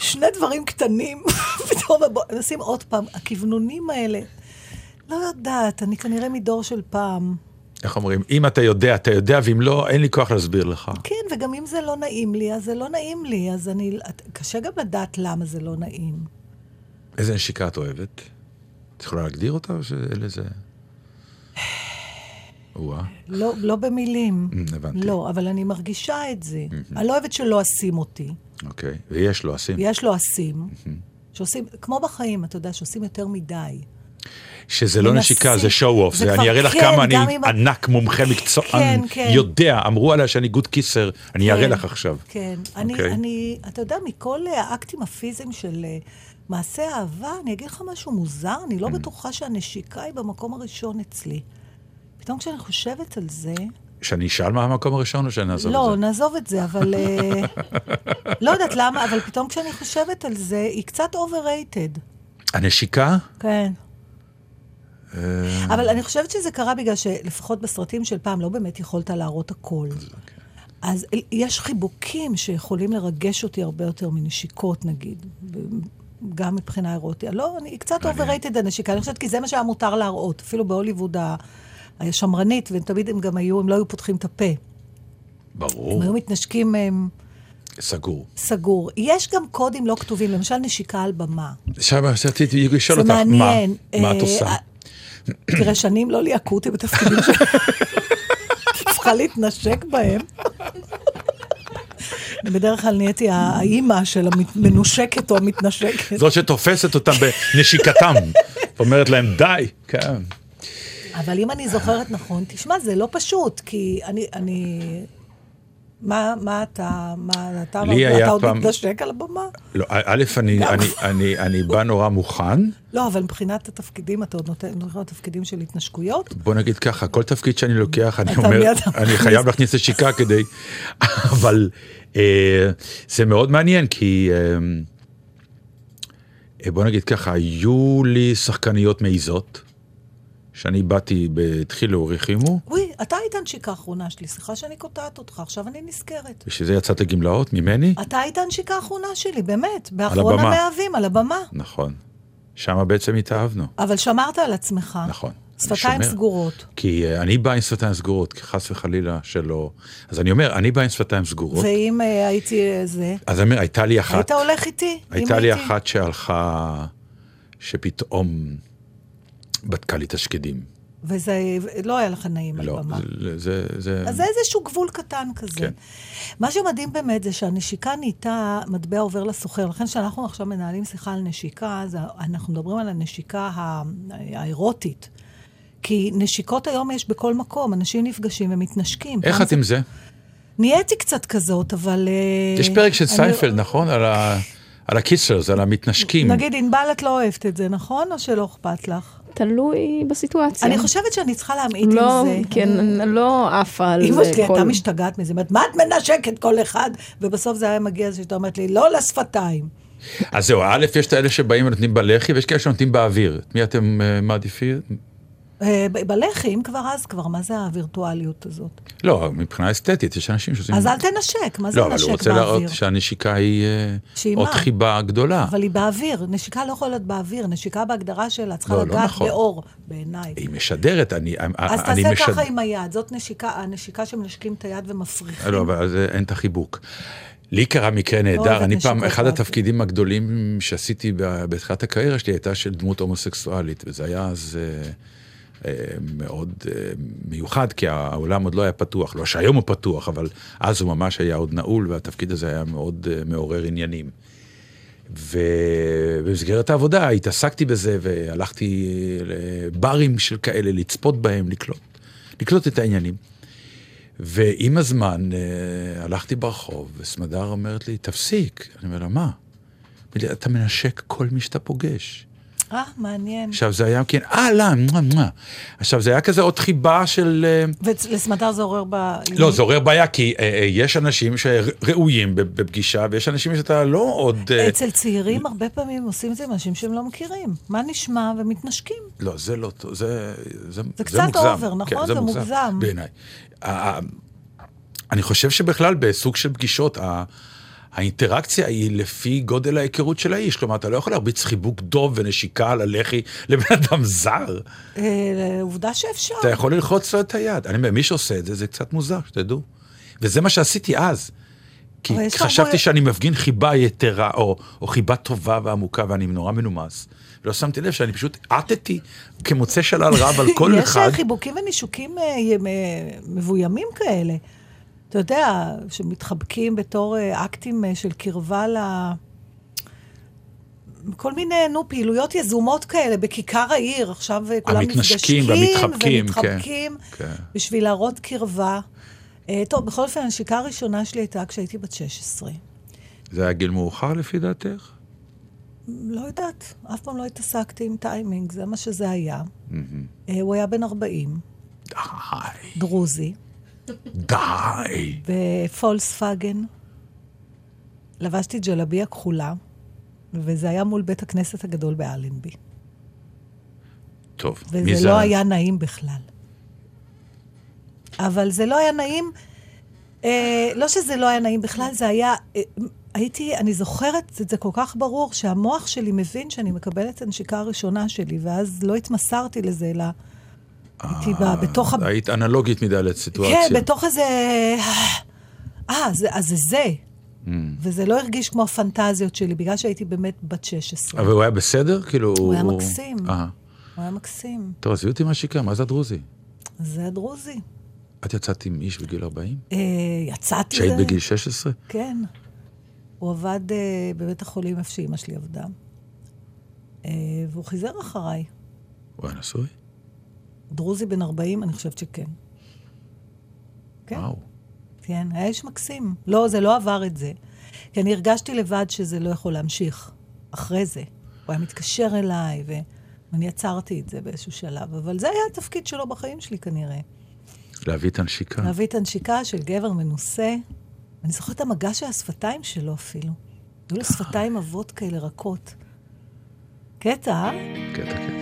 שני דברים קטנים, פתאום נשים עוד פעם, הכוונונים האלה, לא יודעת, אני כנראה מדור של פעם. איך אומרים, אם אתה יודע, אתה יודע, ואם לא, אין לי כוח להסביר לך. כן, וגם אם זה לא נעים לי, אז זה לא נעים לי, אז אני... קשה גם לדעת למה זה לא נעים. איזה נשיקה את אוהבת? את יכולה להגדיר אותה או לזה... או-אה. לא, לא במילים. Mm, הבנתי. לא, אבל אני מרגישה את זה. אני לא אוהבת שלא אשים אותי. אוקיי, ויש לו עשים. יש לו אסים, שעושים, כמו בחיים, אתה יודע, שעושים יותר מדי. שזה לא מנסים. נשיקה, זה show off. זה זה אני אראה לך כן, כמה אני אם- ענק, מומחה, מקצוען, כן, כן. יודע, אמרו עליי שאני גוד קיסר, אני אראה כן, לך עכשיו. כן. אני, אוקיי. אני, אתה יודע, מכל האקטים הפיזיים של אה, מעשה אהבה, אני אגיד לך משהו מוזר, אני Mm. לא בטוחה שהנשיקה היא במקום הראשון אצלי. פתאום כשאני חושבת על זה, שאני אשאל מה המקום הראשון או שנעזוב לא, את זה? נעזוב את זה, אבל... אה, לא יודעת למה, אבל פתאום כשאני חושבת על זה, היא קצת overrated. הנשיקה? כן. אבל אני חושבת שזה קרה בגלל שלפחות בסרטים של פעם לא באמת יכולת להראות הכל. אז יש חיבוקים שיכולים לרגש אותי הרבה יותר מנשיקות, נגיד. גם מבחינה אירוטית. לא, אני קצת overrated הנשיקה, אני חושבת כי זה מה שהיה מותר להראות. אפילו בהוליווד ה- השמרנית, ותמיד הם גם היו, הם לא היו פותחים את הפה. ברור, הם היו מתנשקים הם, סגור. סגור. יש גם קודים לא כתובים, למשל נשיקה על במה. עכשיו רציתי לשאול אותך, מה? מעניין. מה את אה, עושה? אה, תראה, שנים לא ליהקו אותי בתפקידים ש... צריכה להתנשק בהם. בדרך כלל נהייתי האימא של המנושקת או המתנשקת. זאת שתופסת אותם בנשיקתם, אומרת להם די, כן. אבל אם אני זוכרת נכון, תשמע, זה לא פשוט, כי אני... אני... מה, מה אתה, מה אתה, לי היה אתה עוד פעם- מתנשק על הבמה? לא, א', אני, אני, אני, אני בא נורא מוכן, לא, אבל מבחינת התפקידים, אתה עוד נותן, נותן תפקידים של התנשקויות? בוא נגיד ככה, כל תפקיד שאני לוקח, אני אומר, אני. חייב להכניס נשיקה כדי... אבל אה, זה מאוד מעניין, כי אה, אה, בוא נגיד ככה, היו לי שחקניות מעיזות, שאני באתי, התחילו, ריחימו, וואי, אתה היית הנשיקה האחרונה שלי, סליחה שאני קוטעת אותך, עכשיו אני נזכרת. בשביל זה יצאת לגמלאות ממני? אתה היית הנשיקה האחרונה שלי, באמת, באחרון. המאהבים, על הבמה. נכון. שם בעצם התאהבנו. אבל שמרת על עצמך. נכון. שפתיים. סגורות. כי אה, אני בא עם שפתיים סגורות, כי חס וחלילה שלא... אז אני אומר, אני בא עם שפתיים סגורות. ואם אה, הייתי אה, זה, אז אני אומר, הייתה לי אחת... היית הולך איתי? הייתה לי הייתי- אחת שהלכה, שפתאום בדקה לי את השקדים. וזה לא היה לך נעים על לא, במה. זה... זה, זה אז זה איזשהו גבול קטן כזה. כן. מה שמדהים באמת זה שהנשיקה נהייתה מטבע עובר לסוחר. לכן כשאנחנו עכשיו מנהלים שיחה על נשיקה, אז אנחנו מדברים על הנשיקה האירוטית. כי נשיקות היום יש בכל מקום, אנשים נפגשים ומתנשקים. איך את זה- עם זה? נהייתי קצת כזאת, אבל... אה, יש פרק של אני- סיינפלד, נכון? על ה- על ה kissers, על המתנשקים. נגיד, ענבל, את לא אוהבת את זה, נכון? או שלא אכפת לך? תלוי בסיטואציה. אני חושבת שאני צריכה להמעיט לא, עם זה. כן, אני- אני לא עפה על אמא זה שלי כל... הייתה משתגעת מזה, אומרת, מה את מנשקת כל אחד? ובסוף זה היה מגיע לזה שאתה אומרת לי, לא לשפתיים. אז זהו, א', יש את האלה שבאים ונותנים בלחי, ויש כאלה שנותנים באוויר. את מי אתם אה, מעדיפים? אה, ב- בלחי, אם כבר אז כבר, מה זה הווירטואליות הזאת? לא, מבחינה אסתטית, יש אנשים שעושים... אז אל תנשק, מה זה לא, אבל הוא רוצה באוויר? להראות שהנשיקה היא אה, עוד? חיבה גדולה. אבל היא באוויר, נשיקה לא יכולה להיות באוויר, נשיקה בהגדרה שלה צריכה לא, לא לגעת נכון. באור, בעיניי. היא משדרת, אני... אז אני תעשה משד- ככה עם היד, זאת נשיקה, הנשיקה שמנשקים את היד ומפריחים. לא, אבל אז אין את החיבוק. לי קרה מקרה נהדר, אני פעם, אחד באוויר. התפקידים הגדולים שעשיתי בתחילת הקריירה שלי הייתה של דמות הומוסקסואלית, וזה היה אז אה, מאוד אה, מיוחד, כי העולם עוד לא היה פתוח, לא שהיום הוא פתוח, אבל אז הוא ממש היה עוד נעול, והתפקיד הזה היה מאוד אה, מעורר עניינים. ובמסגרת העבודה התעסקתי בזה, והלכתי לברים של כאלה, לצפות בהם, לקלוט, לקלוט את העניינים. ועם הזמן אה, הלכתי ברחוב, וסמדר אומרת לי, תפסיק. אני אומר לה, מה? אתה מנשק כל מי שאתה פוגש. אה, מעניין. עכשיו זה היה, כן, אה, לא, מואה, מואה. עכשיו זה היה כזה עוד חיבה של... אה, ולסמדר זה עורר ב... לא, זה עורר בעיה, כי אה, אה, יש אנשים שראויים בפגישה, ויש אנשים שאתה לא עוד... אה, אצל צעירים הרבה פעמים עושים את זה עם אנשים שהם לא מכירים. מה נשמע? ומתנשקים. לא, זה לא טוב, זה, זה, זה קצת מוגזם. אובר, נכון? כן, זה מוגזם. בעיניי. ה- ה- אני חושב שבכלל בסוג של פגישות, האינטראקציה היא לפי גודל ההיכרות של האיש. כלומר, אתה לא יכול להרביץ חיבוק דוב ונשיקה על הלחי לבן אדם זר. אה, עובדה שאפשר. אתה יכול ללחוץ לו את היד. אני אומר, מי שעושה את זה, זה קצת מוזר, שתדעו. וזה מה שעשיתי אז. כי יש חשבתי שאני מפגין חיבה יתרה, או, או חיבה טובה ועמוקה, ואני נורא מנומס. ולא שמתי לב שאני פשוט עטתי כמוצא שלל רב על כל יש אחד. אה, חיבוקים ונישוקים אה, אה, מבוימים כאלה. אתה יודע, שמתחבקים בתור אה, אקטים אה, של קרבה ל... כל מיני, נו, פעילויות יזומות כאלה בכיכר העיר. עכשיו אה, כולם נפגשים והמתחבקים, כן. ומתחבקים כן. בשביל להראות קרבה. טוב, בכל אופן, הנשיקה הראשונה שלי הייתה כשהייתי בת 16. זה היה גיל מאוחר לפי דעתך? לא יודעת, אף פעם לא התעסקתי עם טיימינג, זה מה שזה היה. אה, הוא היה בן 40, די, דרוזי. די. בפולספאגן. לבשתי ג'לביה כחולה, וזה היה מול בית הכנסת הגדול באלנבי. טוב, מי וזה זה? לא היה נעים בכלל. אבל זה לא היה נעים, אה, לא שזה לא היה נעים בכלל, זה היה... אה, הייתי, אני זוכרת את זה כל כך ברור, שהמוח שלי מבין שאני מקבלת את הנשיקה הראשונה שלי, ואז לא התמסרתי לזה, אלא הייתי בה, בתוך... ה- היית אנלוגית מדי לסיטואציה. כן, בתוך איזה... אה, זה- אז זה זה. Mm. וזה לא הרגיש כמו הפנטזיות שלי, בגלל שהייתי באמת בת 16. אבל הוא היה בסדר? כאילו... הוא היה מקסים. אה. הוא היה מקסים. טוב, עזבי אותי מהשיקה, מה זה הדרוזי? זה הדרוזי. את יצאת עם איש בגיל 40? אה, יצאתי... כשהיית בגיל 16? כן. הוא עבד אה, בבית החולים איפה שאימא שלי עבדה. אה, והוא חיזר אחריי. הוא היה נשוי? דרוזי בן 40, אני חושבת שכן. כן. וואו. כן, היה איש מקסים. לא, זה לא עבר את זה. כי אני הרגשתי לבד שזה לא יכול להמשיך אחרי זה. הוא היה מתקשר אליי. ואני עצרתי את זה באיזשהו שלב. אבל זה היה התפקיד שלו בחיים שלי כנראה. להביא את הנשיקה. להביא את הנשיקה של גבר מנוסה. אני זוכרת את המגע של השפתיים שלו אפילו. היו לו שפתיים עבות כאלה רכות. קטע, אה? קטע, קטע.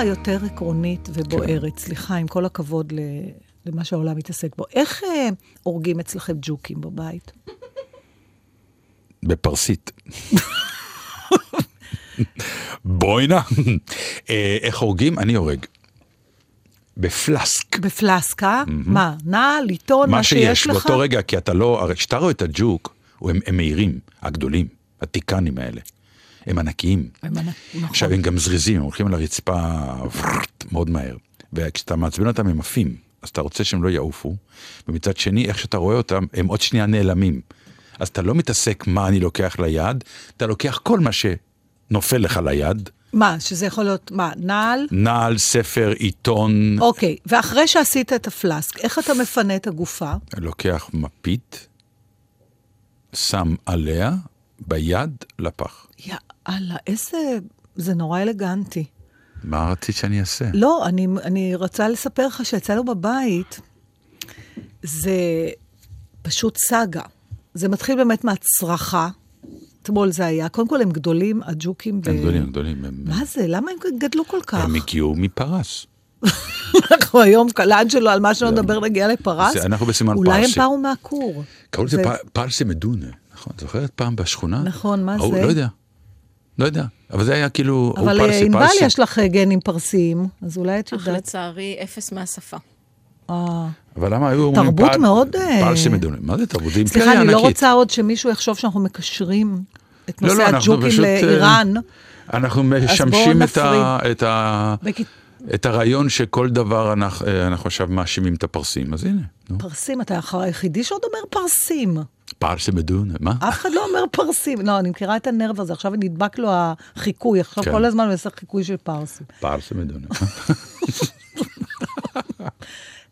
שאלה יותר עקרונית ובוערת, סליחה, עם כל הכבוד ל- למה שהעולם מתעסק בו. איך אה, הורגים אצלכם ג'וקים בבית? בפרסית. בואי-נא. אה, איך הורגים? אני הורג. בפלסק. בפלסקה? מה, נעל, עיתון, מה שיש לך? באותו רגע, כי אתה לא, הרי כשאתה רואה את הג'וק, הם, הם מהירים, הגדולים, הטיקנים האלה. הם ענקיים. הם ענק- נכון. עכשיו, הם גם זריזים, הם הולכים על הרצפה מאוד מהר. וכשאתה מעצבן אותם, הם עפים. אז אתה רוצה שהם לא יעופו, ומצד שני, איך שאתה רואה אותם, הם עוד שנייה נעלמים. אז אתה לא מתעסק מה אני לוקח ליד, אתה לוקח כל מה שנופל לך ליד, מה, שזה יכול להיות, מה, נעל? נעל, ספר, עיתון, אוקיי, ואחרי שעשית את הפלסק, איך אתה מפנה את הגופה? לוקח מפית, שם עליה, ביד, לפח. יאללה, איזה... זה נורא אלגנטי. מה רצית שאני אעשה? לא, אני, אני רוצה לספר לך שאצלנו בבית זה פשוט סאגה. זה מתחיל באמת מהצרחה. אתמול זה היה. קודם כל, הם גדולים, הג'וקים. הם גדולים, הם גדולים. הם, מה זה? למה הם גדלו כל כך? הם הגיעו מפרס. אנחנו היום, לאן שלו, על מה שלא נדבר, נגיע לפרס. זה- אנחנו בסימן אולי הם פרסי. באו מהכור. קראו לזה זה- פרסי מדונה, נכון? זוכרת פעם בשכונה? נכון, מה זה? לא יודע. לא יודע. אבל זה היה כאילו, הוא אבל פרסי, ענבל פרסי. יש לך גנים פרסיים, אז אולי את אך יודעת. לצערי, אפס מהשפה. אה. אבל למה היו אומרים תרבות פר- מאוד, אה, פרסי מדונה? מה זה תרבות? זה סליחה, אימפריה אני לא ענקית. רוצה עוד שמישהו יחשוב שאנחנו מקשרים את לא, נושא לא, אנחנו הג'וקים אה, לאיראן. אנחנו משמשים את, ה, נפריד. את, ה, בקיצ- את הרעיון שכל דבר אנחנו, אה, אנחנו עכשיו מאשימים את הפרסים. אז הנה. פרסים, אתה היחידי שעוד אומר פרסים. פרסי מדונה, מה? אף אחד לא אומר פרסים. לא, אני מכירה את הנרב הזה, עכשיו נדבק לו החיקוי, עכשיו כן. כל הזמן הוא עושה חיקוי של פרסים. פרסי מדונה.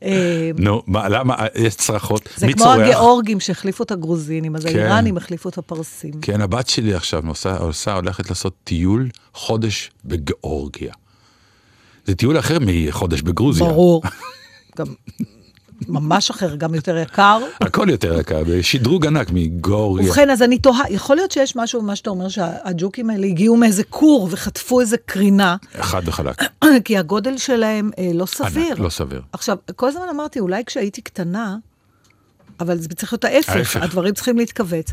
אה, נו, מה, למה? אה, יש צרחות. זה מי כמו צורח? הגיאורגים שהחליפו את הגרוזינים, אז כן. האיראנים החליפו את הפרסים. כן, הבת שלי עכשיו עושה, הולכת לעשות טיול חודש בגיאורגיה. זה טיול אחר מחודש בגרוזיה. ברור. גם ממש אחר, גם יותר יקר. הכל יותר יקר, בשדרוג ענק מגיאורגיה. ובכן, אז אני תוהה, יכול להיות שיש משהו במה שאתה אומר, שהג'וקים האלה הגיעו מאיזה כור וחטפו איזה קרינה, חד וחלק. כי הגודל שלהם אה, לא סביר. ענק, לא סביר. עכשיו, כל הזמן אמרתי, אולי כשהייתי קטנה, אבל זה צריך להיות ההפך, ההפך. הדברים צריכים להתכווץ.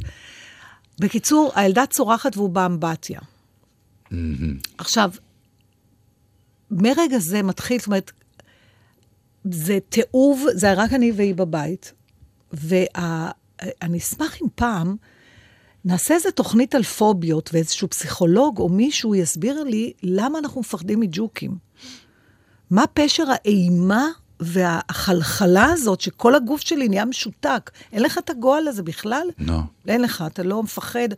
בקיצור, הילדה צורחת והוא באמבטיה. עכשיו, מרגע זה מתחיל, זאת אומרת, זה תיעוב, זה רק אני והיא בבית. ואני אשמח אם פעם נעשה איזה תוכנית על פוביות, ואיזשהו פסיכולוג או מישהו יסביר לי למה אנחנו מפחדים מג'וקים. מה פשר האימה והחלחלה הזאת, שכל הגוף שלי נהיה משותק? אין לך את הגועל הזה בכלל? לא. אין לך, אתה לא מפחד.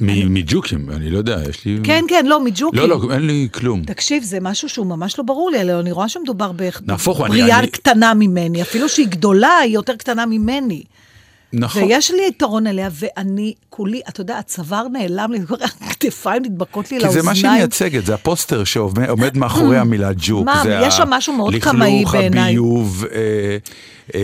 מג'וקים, אני לא יודע, יש לי... כן, כן, לא, מג'וקים. לא, לא, אין לי כלום. תקשיב, זה משהו שהוא ממש לא ברור לי, אלא אני רואה שמדובר בבריאה קטנה ממני, אפילו שהיא גדולה, היא יותר קטנה ממני. נכון. ויש לי יתרון עליה, ואני כולי, אתה יודע, הצוואר נעלם לי, הכתפיים נדבקות לי כי זה לאוזניים. מה שהיא מייצגת, זה הפוסטר שעומד עומד מאחורי המילה ג'וק. מה, יש שם משהו מאוד קמאי לכלוך, בעיניי. הביוב, אה, אה,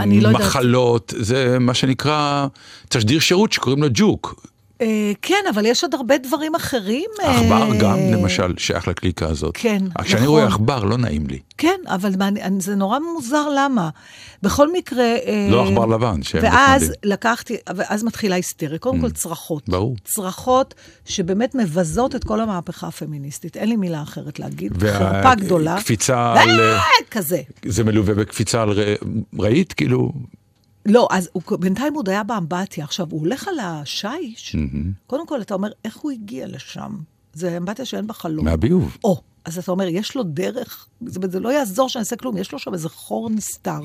אני לא יודעת. מחלות, זה מה שנקרא תשדיר שירות שקוראים לו ג'וק. אה, כן, אבל יש עוד הרבה דברים אחרים. אה, עכבר גם, למשל, שייך לקליקה הזאת. כן, כשאני נכון. רואה עכבר, לא נעים לי. כן, אבל זה נורא מוזר למה. בכל מקרה... לא עכבר לבן, שהם ואז נחמדים. לקחתי, ואז מתחילה היסטריה. קודם כל צרחות. Mm. ברור. צרחות שבאמת מבזות את כל המהפכה הפמיניסטית. אין לי מילה אחרת להגיד. חרפה גדולה. והקפיצה על... כזה. זה מלווה בקפיצה על... ראית? כאילו... לא, אז הוא, בינתיים הוא עוד היה באמבטיה. עכשיו, הוא הולך על השיש, קודם כל, אתה אומר, איך הוא הגיע לשם? זה אמבטיה שאין בה חלום. מהביוב. או, אז אתה אומר, יש לו דרך, אומרת, זה לא יעזור שאני אעשה כלום, יש לו שם איזה חור נסתר,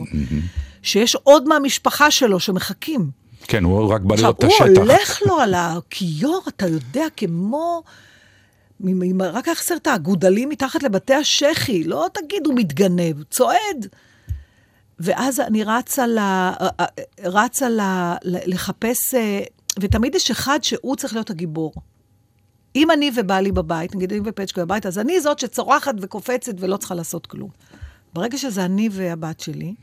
שיש עוד מהמשפחה שלו שמחכים. כן, הוא רק בא עכשיו, לראות את הוא השטח. הולך לו על הכיור, אתה יודע, כמו... רק היה חסר את האגודלים מתחת לבתי השחי, לא תגיד הוא מתגנב, צועד. ואז אני רצה, ל, רצה ל, לחפש, אה, ותמיד יש אחד שהוא צריך להיות הגיבור. אם אני ובעלי בבית, נגיד אני ופצ'קו בבית, אז אני זאת שצורחת וקופצת ולא צריכה לעשות כלום. ברגע שזה אני והבת שלי,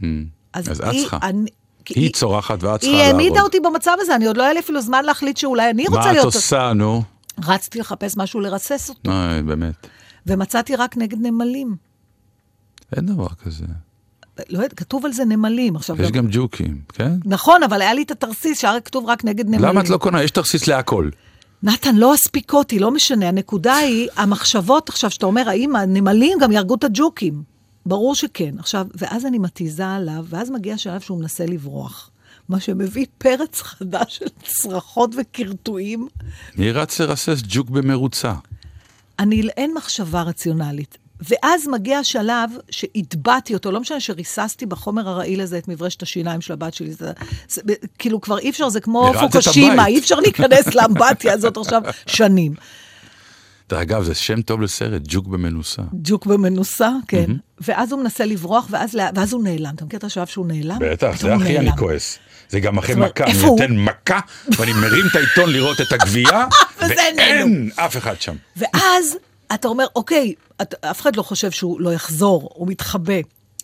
אז, Mm. אז את היא... צריכה. אני, כי היא צורחת ואת צריכה היא לעבוד. העמידה אותי במצב הזה, אני עוד לא היה לי אפילו זמן להחליט שאולי אני רוצה מה את להיות... עושה, נו? רצתי לחפש משהו לרסס אותו, אוי, באמת. ומצאתי רק נגד נמלים. אין דבר כזה. לא יודעת, כתוב על זה נמלים. עכשיו, יש גם ג'וקים, כן? נכון, אבל היה לי את התרסיס שהיה כתוב רק נגד נמלים. למה את לא קונה? יש תרסיס להכל. נתן, לא אספיק אותי, לא משנה. הנקודה היא, המחשבות עכשיו, שאתה אומר, האם הנמלים גם יהרגו את הג'וקים? ברור שכן. עכשיו, ואז אני מתיזה עליו, ואז מגיע שלב שהוא מנסה לברוח. מה שמביא פרץ חדש של צרחות וקרטועים. אני רץ לרסס ג'וק במרוצה. אני, אין מחשבה רציונלית. ואז מגיע השלב שהטבעתי אותו, לא משנה שריססתי בחומר הרעיל הזה את מברשת השיניים של הבת שלי. זה, זה, כאילו כבר אי אפשר, זה כמו פוקושימה. אי אפשר להיכנס לאמבטיה הזאת עכשיו שנים. דרך אגב, זה שם טוב לסרט, ג'וק במנוסה. ג'וק במנוסה, כן. ואז הוא מנסה לברוח, ואז, ואז הוא נעלם. אתה מכיר את השלב שהוא נעלם? בטח, זה הכי אני. כועס. זה גם אחרי מכה, אני? נותן מכה, ואני מרים את העיתון לראות את הגבייה, ואין אף אחד שם. ואז אתה אומר, אוקיי, את, אף אחד לא חושב שהוא לא יחזור, הוא מתחבא.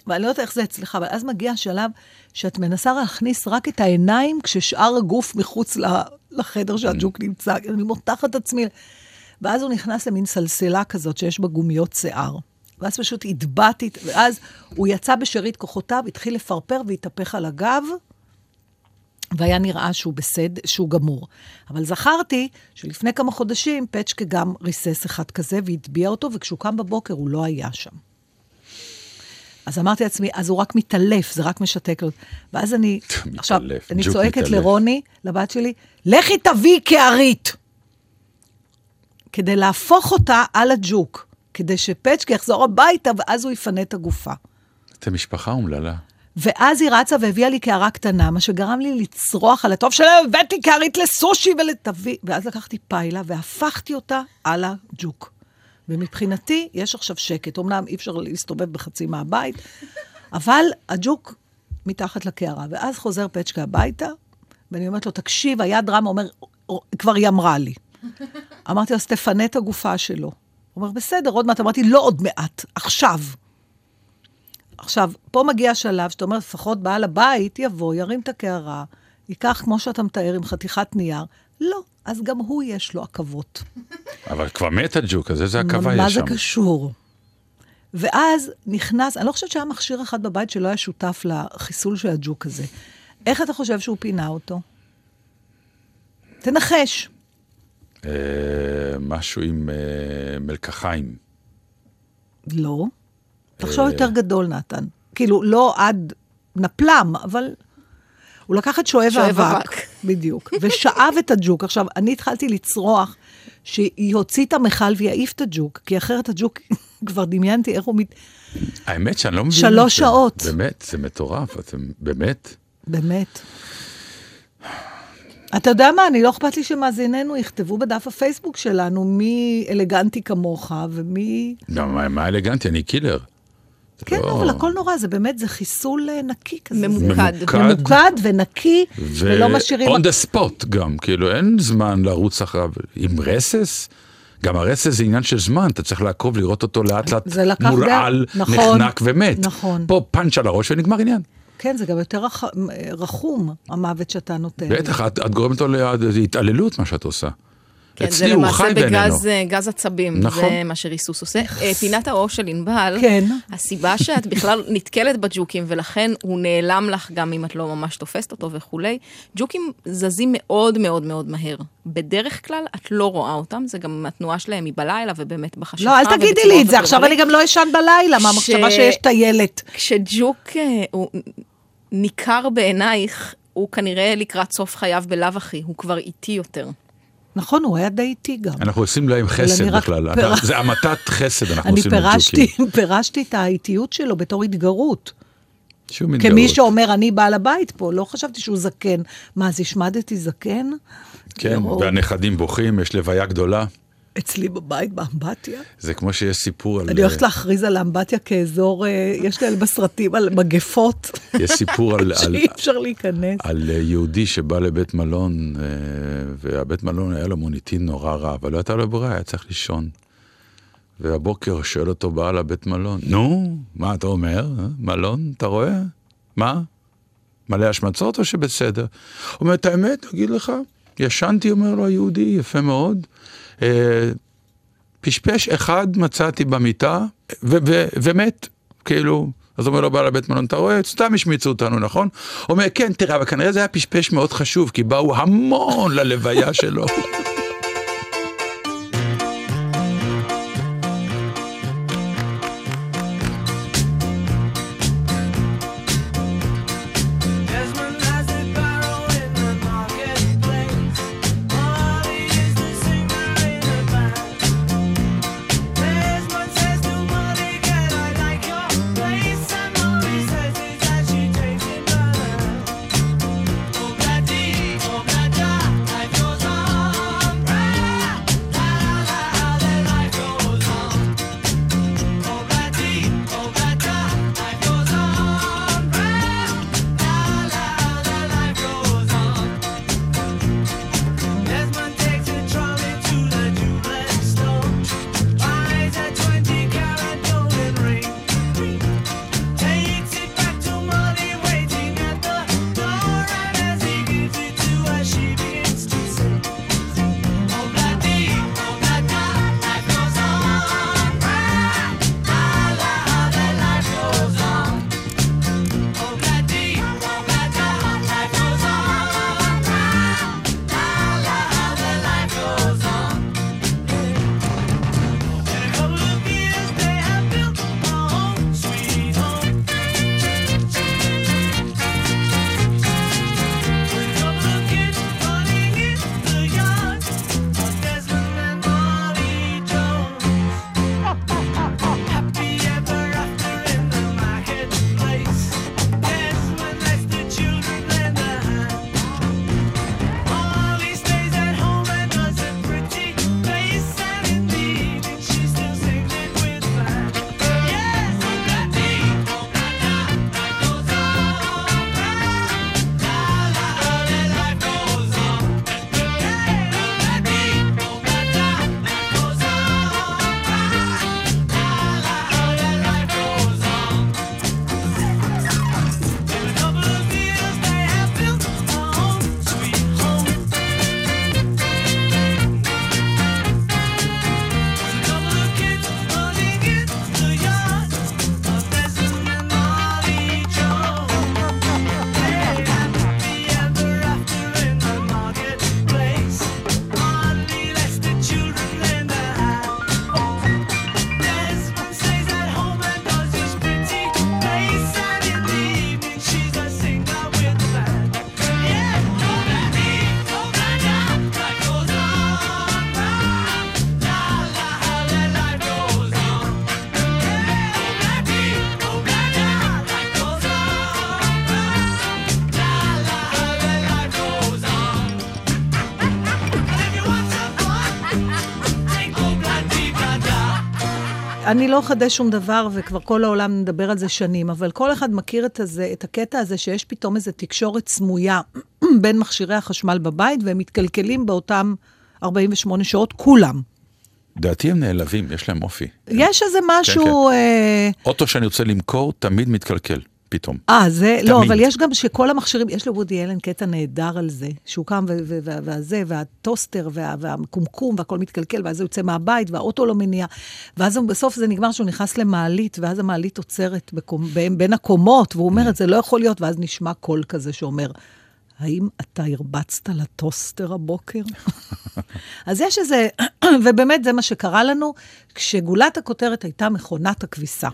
ואני לא יודעת איך זה אצלך, אבל אז מגיע השלב שאת מנסה להכניס רק את העיניים, כששאר הגוף מחוץ לחדר שהג'וק נמצא. אני מותחת את עצמי. ואז הוא נכנס למין סלסלה כזאת שיש בה גומיות שיער. ואז פשוט הטבעתי, ואז הוא יצא בשארית כוחותיו, התחיל לפרפר והתהפך על הגב, והיה נראה שהוא בסד, שהוא גמור. אבל זכרתי שלפני כמה חודשים פצ'קה גם ריסס אחד כזה והטביע אותו, וכשהוא קם בבוקר הוא לא היה שם. אז אמרתי לעצמי, אז הוא רק מתעלף, זה רק משתק לו. ואז אני, עכשיו, אני צועקת. לרוני, לבת שלי, לכי תביאי קערית. כדי להפוך אותה על הג'וק, כדי שפצ'קה יחזור הביתה, ואז הוא יפנה את הגופה. אתם משפחה אומללה. ואז היא רצה והביאה לי קערה קטנה, מה שגרם לי לצרוח על הטוב שלה, הבאתי קערית לסושי ולתביא. ואז לקחתי פיילה והפכתי אותה על הג'וק. ומבחינתי, יש עכשיו שקט. אמנם אי אפשר להסתובב בחצי מהבית, אבל הג'וק מתחת לקערה. ואז חוזר פצ'קה הביתה, ואני אומרת לו, תקשיב, היה דרמה, אומר, כבר היא אמרה לי. אמרתי לו, אז תפנה את הגופה שלו. הוא אומר, בסדר, עוד מעט. אמרתי, לא עוד מעט, עכשיו. עכשיו, פה מגיע השלב שאתה אומר, לפחות בעל הבית יבוא, ירים את הקערה, ייקח, כמו שאתה מתאר, עם חתיכת נייר. לא, אז גם הוא יש לו עכבות. אבל כבר מת הג'וק, אז איזה עכבה מה יש זה שם? קשור? ואז נכנס, אני לא חושבת שהיה מכשיר אחד בבית שלא היה שותף לחיסול של הג'וק הזה. איך אתה חושב שהוא פינה אותו? תנחש. אה, משהו עם אה, מלקחיים. לא. תחשוב יותר גדול, נתן. כאילו, לא עד נפלם, אבל הוא לקח את שואב שואב האבק, אבק. בדיוק, ושאב את הג'וק. עכשיו, אני התחלתי לצרוח שיוציא את המכל ויעיף את הג'וק, כי אחרת הג'וק, כבר דמיינתי איך הוא מת... האמת שאני לא מבין. שלוש. שעות. באמת, זה מטורף, אתם באמת. באמת. אתה יודע מה, אני לא אכפת לי שמאזיננו יכתבו בדף הפייסבוק שלנו מי אלגנטי כמוך ומי... גם מה- מה אלגנטי, אני קילר. כן, לא. אבל הכל נורא, זה באמת, זה חיסול אה, נקי כזה. ממוקד. זה ממוקד ונקי, ולא משאירים... on the spot גם, כאילו אין זמן לרוץ אחריו. עם רסס, גם הרסס זה עניין של זמן, אתה צריך לעקוב, לראות אותו לאט לאט מורעל, נכון, נחנק ומת. נכון. פה פאנץ' על הראש ונגמר עניין. כן, זה גם יותר רח... רחום, המוות שאתה נותן. בטח, את, את גורמת לו להתעללות, מה שאת עושה. כן, זה אצלי הוא למעשה חי בינינו. בגז אה, גז עצבים, נכון. זה מה שריסוס עושה. אה, פינת הראש של ענבל, כן. הסיבה שאת בכלל נתקלת בג'וקים, ולכן הוא נעלם לך גם אם את לא ממש תופסת אותו וכולי, ג'וקים זזים מאוד מאוד מאוד מהר. בדרך כלל את לא רואה אותם, זה גם התנועה שלהם היא בלילה ובאמת בחשיכה. לא, אל תגידי לי את זה, עכשיו. אני גם לא אשן בלילה, מהמחשבה ש- שיש טיילת. כשג'וק אה, הוא ניכר בעינייך, הוא כנראה לקראת סוף חייו בלאו הכי, הוא כבר איטי יותר. נכון, הוא היה די איטי גם. אנחנו עושים להם חסד אני בכלל. פר- זה המתת חסד אנחנו אני עושים לג'וקים. פירשתי את האיטיות שלו בתור התגרות. שום כמי התגרות. שאומר, אני בעל הבית פה, לא חשבתי שהוא זקן. מה, אז השמדתי זקן? כן. והנכדים בוכים, יש לוויה גדולה. אצלי בבית, באמבטיה. זה כמו שיש סיפור על... אני הולכת להכריז על האמבטיה כאזור, אה, יש כאלה בסרטים על מגפות, יש סיפור על, שאי אפשר להיכנס. על אה, יהודי שבא לבית מלון, אה, והבית מלון היה לו מוניטין נורא רע, אבל לא הייתה לו ברירה, היה צריך לישון. והבוקר שואל אותו בעל הבית מלון, נו, מה אתה אומר? אה? מלון, אתה רואה? מה? מלא השמצות או שבסדר? הוא אומר, את האמת, אגיד לך, ישנתי, אומר לו היהודי, יפה מאוד. אה, פשפש אחד מצאתי במיטה, ומת, כאילו. אז אומר לו בעל הבית מלון, אתה רואה, סתם השמיצו אותנו, נכון? אומר, כן, תראה, אבל כנראה זה היה פשפש מאוד חשוב, כי באו המון ללוויה שלו. אני לא אחדש שום דבר, וכבר כל העולם מדבר על זה שנים, אבל כל אחד מכיר את, הזה, את הקטע הזה שיש פתאום איזו תקשורת סמויה בין מכשירי החשמל בבית, והם מתקלקלים באותם 48 שעות, כולם. דעתי הם נעלבים, יש להם אופי. יש איזה משהו... אה, אוטו שאני רוצה למכור, תמיד מתקלקל, פתאום. אה, זה, לא, תמיד. אבל יש גם שכל המכשירים, יש לוודי אלן קטע נהדר על זה, שהוא קם ו- ו- וה- והזה, והטוסטר, וה- והקומקום, והכל מתקלקל, ואז הוא יוצא מהבית, והאוטו לא מניע, ואז בסוף זה נגמר שהוא נכנס למעלית, ואז המעלית עוצרת בקומ, בין, בין הקומות, והוא אומר את זה לא יכול להיות, ואז נשמע קול כזה שאומר, האם אתה הרבצת לטוסטר הבוקר? אז יש איזה, ובאמת זה מה שקרה לנו, כשגולת הכותרת הייתה מכונת הכביסה.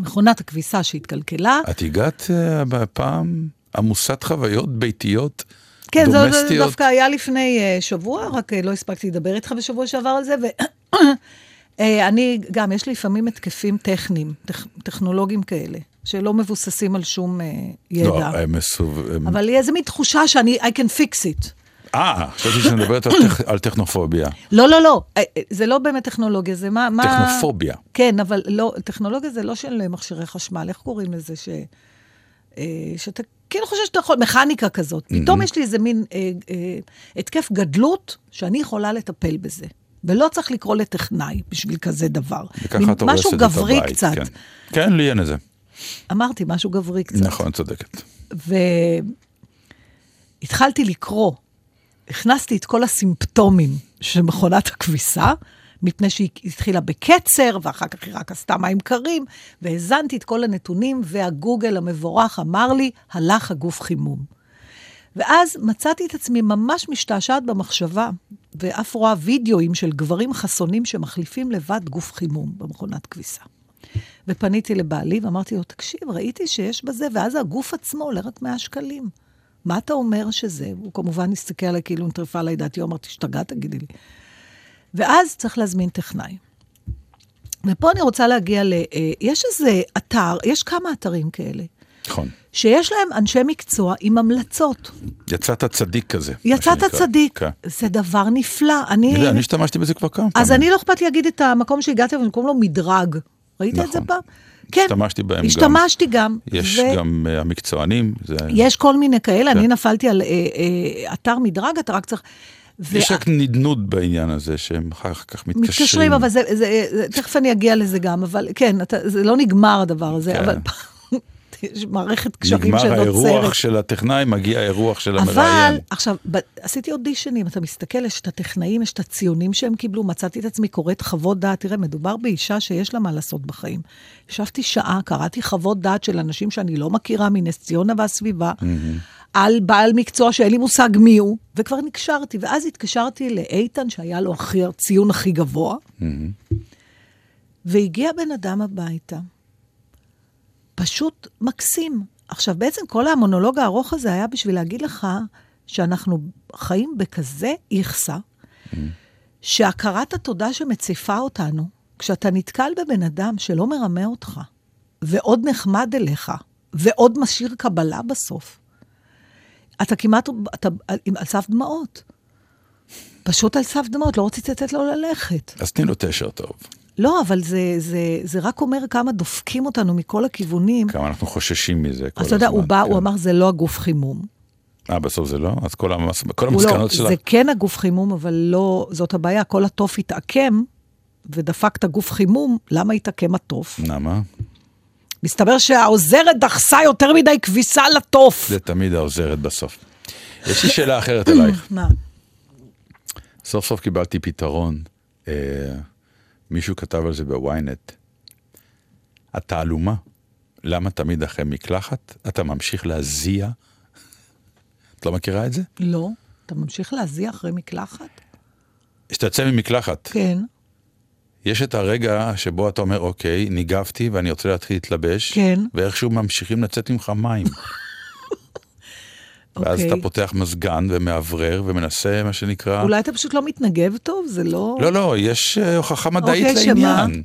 מכונת הכביסה שהתקלקלה, את הגעת אה, בפעם עמוסת חוויות ביתיות, כן, זה. דווקא היה לפני uh, שבוע, רק uh, לא הספקתי לדבר איתך בשבוע שעבר על זה, ואני, גם, יש לי לפעמים התקפים טכניים, טכ, טכנולוגיים כאלה, שלא מבוססים על שום ידע. לא, הם מסוב... אבל לי איזה מין תחושה שאני, I can fix it. אה, חשבתי שאת מדברת על טכ- על טכנופוביה. לא, לא, לא, אה, אה, זה לא באמת טכנולוגיה, זה מה... מה... טכנופוביה. כן, אבל לא, טכנולוגיה זה לא של מכשירי חשמל, איך קוראים לזה? ש... אה, שאתה כאילו חושב שאתה יכול, מכניקה כזאת. פתאום יש לי איזה מין אה, אה, התקף גדלות, שאני יכולה לטפל בזה. ולא צריך לקרוא לטכנאי בשביל כזה דבר. וככה את הורסת משהו את גברי הבית. קצת. כן. כן, לי אין את זה. אמרתי, משהו גברי קצת. נכון, צודקת. והתחלתי לקרוא, הכנסתי את כל הסימפטומים של מכונת הכביסה, מפני שהיא התחילה בקצר, ואחר כך היא רק עשתה מים קרים, והאזנתי את כל הנתונים, והגוגל המבורך אמר לי, הלך הגוף חימום. ואז מצאתי את עצמי ממש משתעשעת במחשבה, ואף רואה וידאוים של גברים חסונים שמחליפים לבד גוף חימום במכונת כביסה. ופניתי לבעלי ואמרתי לו, תקשיב, ראיתי שיש בזה, ואז הגוף עצמו עולה רק 100 שקלים. מה אתה אומר שזה? הוא כמובן הסתכל עליי כאילו נטרפה עליי דעתי, הוא אמר, תשתגע, תגידי לי. ואז צריך להזמין טכנאי. ופה אני רוצה להגיע ל... אה, יש איזה אתר, יש כמה אתרים כאלה, נכון. שיש להם אנשי מקצוע עם המלצות. יצאת צדיק כזה. יצאת. צדיק, כן. זה דבר נפלא. אני... אני השתמשתי בזה כבר כמה אז פעמים. אני לא אכפת לי להגיד את המקום שהגעתי, אבל קוראים לו מדרג. ראית את זה נכון. פעם? כן. השתמשתי בהם גם. השתמשתי גם. יש ו- גם אה, המקצוענים, זה... יש כל מיני כאלה, כן. אני נפלתי על אה, אה, אתר מדרג, אתה רק צריך... ו- יש רק נדנוד בעניין הזה, שהם אחר כך מתקשרים. מתקשרים, אבל זה, זה, זה, תכף אני אגיע לזה גם, אבל כן, אתה, זה לא נגמר הדבר הזה, כן. אבל מערכת קשרים נגמר שנוצרת. האירוח של הטכנאי, מגיע האירוח של אבל, המראיין. עכשיו, ב- עשיתי אודישנים, אתה מסתכל, יש את הטכנאים, יש את הציונים שהם קיבלו, מצאתי את עצמי קוראת חוות דעת, תראה, מדובר באישה שיש לה מה לעשות בחיים. ישבתי שעה, קראתי חוות דעת של אנשים שאני לא מכירה מנס ציונה והסביבה, על בעל מקצוע שאין לי מושג מי הוא, וכבר נקשרתי, ואז התקשרתי לאיתן, שהיה לו הכי, הציון הכי גבוה, והגיע בן אדם הביתה. פשוט מקסים. עכשיו, בעצם כל המונולוג הארוך הזה היה בשביל להגיד לך שאנחנו חיים בכזה איכסה, שהכרת התודה שמציפה אותנו, כשאתה נתקל בבן אדם שלא מרמה אותך, ועוד נחמד אליך, ועוד משאיר קבלה בסוף, אתה כמעט, אתה על סף דמעות. פשוט על סף דמעות, לא רציתי לתת לו ללכת. אז תני לו תשר טוב. לא, אבל זה, זה, זה רק אומר כמה דופקים אותנו מכל הכיוונים. כמה אנחנו חוששים מזה כל הזמן. אז אתה יודע, הוא בא, כן. הוא אמר, זה לא הגוף חימום. אה, בסוף זה לא? אז כל המס- כל לא, המסקנות שלך... זה כן הגוף חימום, אבל לא, זאת הבעיה, כל התוף התעקם, ודפק את הגוף חימום, למה התעקם התוף? למה? מסתבר שהעוזרת דחסה יותר מדי כביסה לתוף. זה תמיד העוזרת בסוף. יש לי שאלה אחרת אלייך. מה? סוף סוף קיבלתי פתרון. אה, מישהו כתב על זה בוויינט. התעלומה, למה תמיד אחרי מקלחת אתה ממשיך להזיע? את לא מכירה את זה? לא. אתה ממשיך להזיע אחרי מקלחת? כשאתה יוצא ממקלחת, כן. יש את הרגע שבו אתה אומר, אוקיי, ניגבתי ואני רוצה להתחיל להתלבש, כן. ואיכשהו ממשיכים לצאת ממך מים. ואז אוקיי. אתה פותח מזגן ומאוורר ומנסה, מה שנקרא... אולי אתה פשוט לא מתנגב טוב? זה לא... לא, לא, יש אה, הוכחה מדעית אוקיי, שמה? לעניין.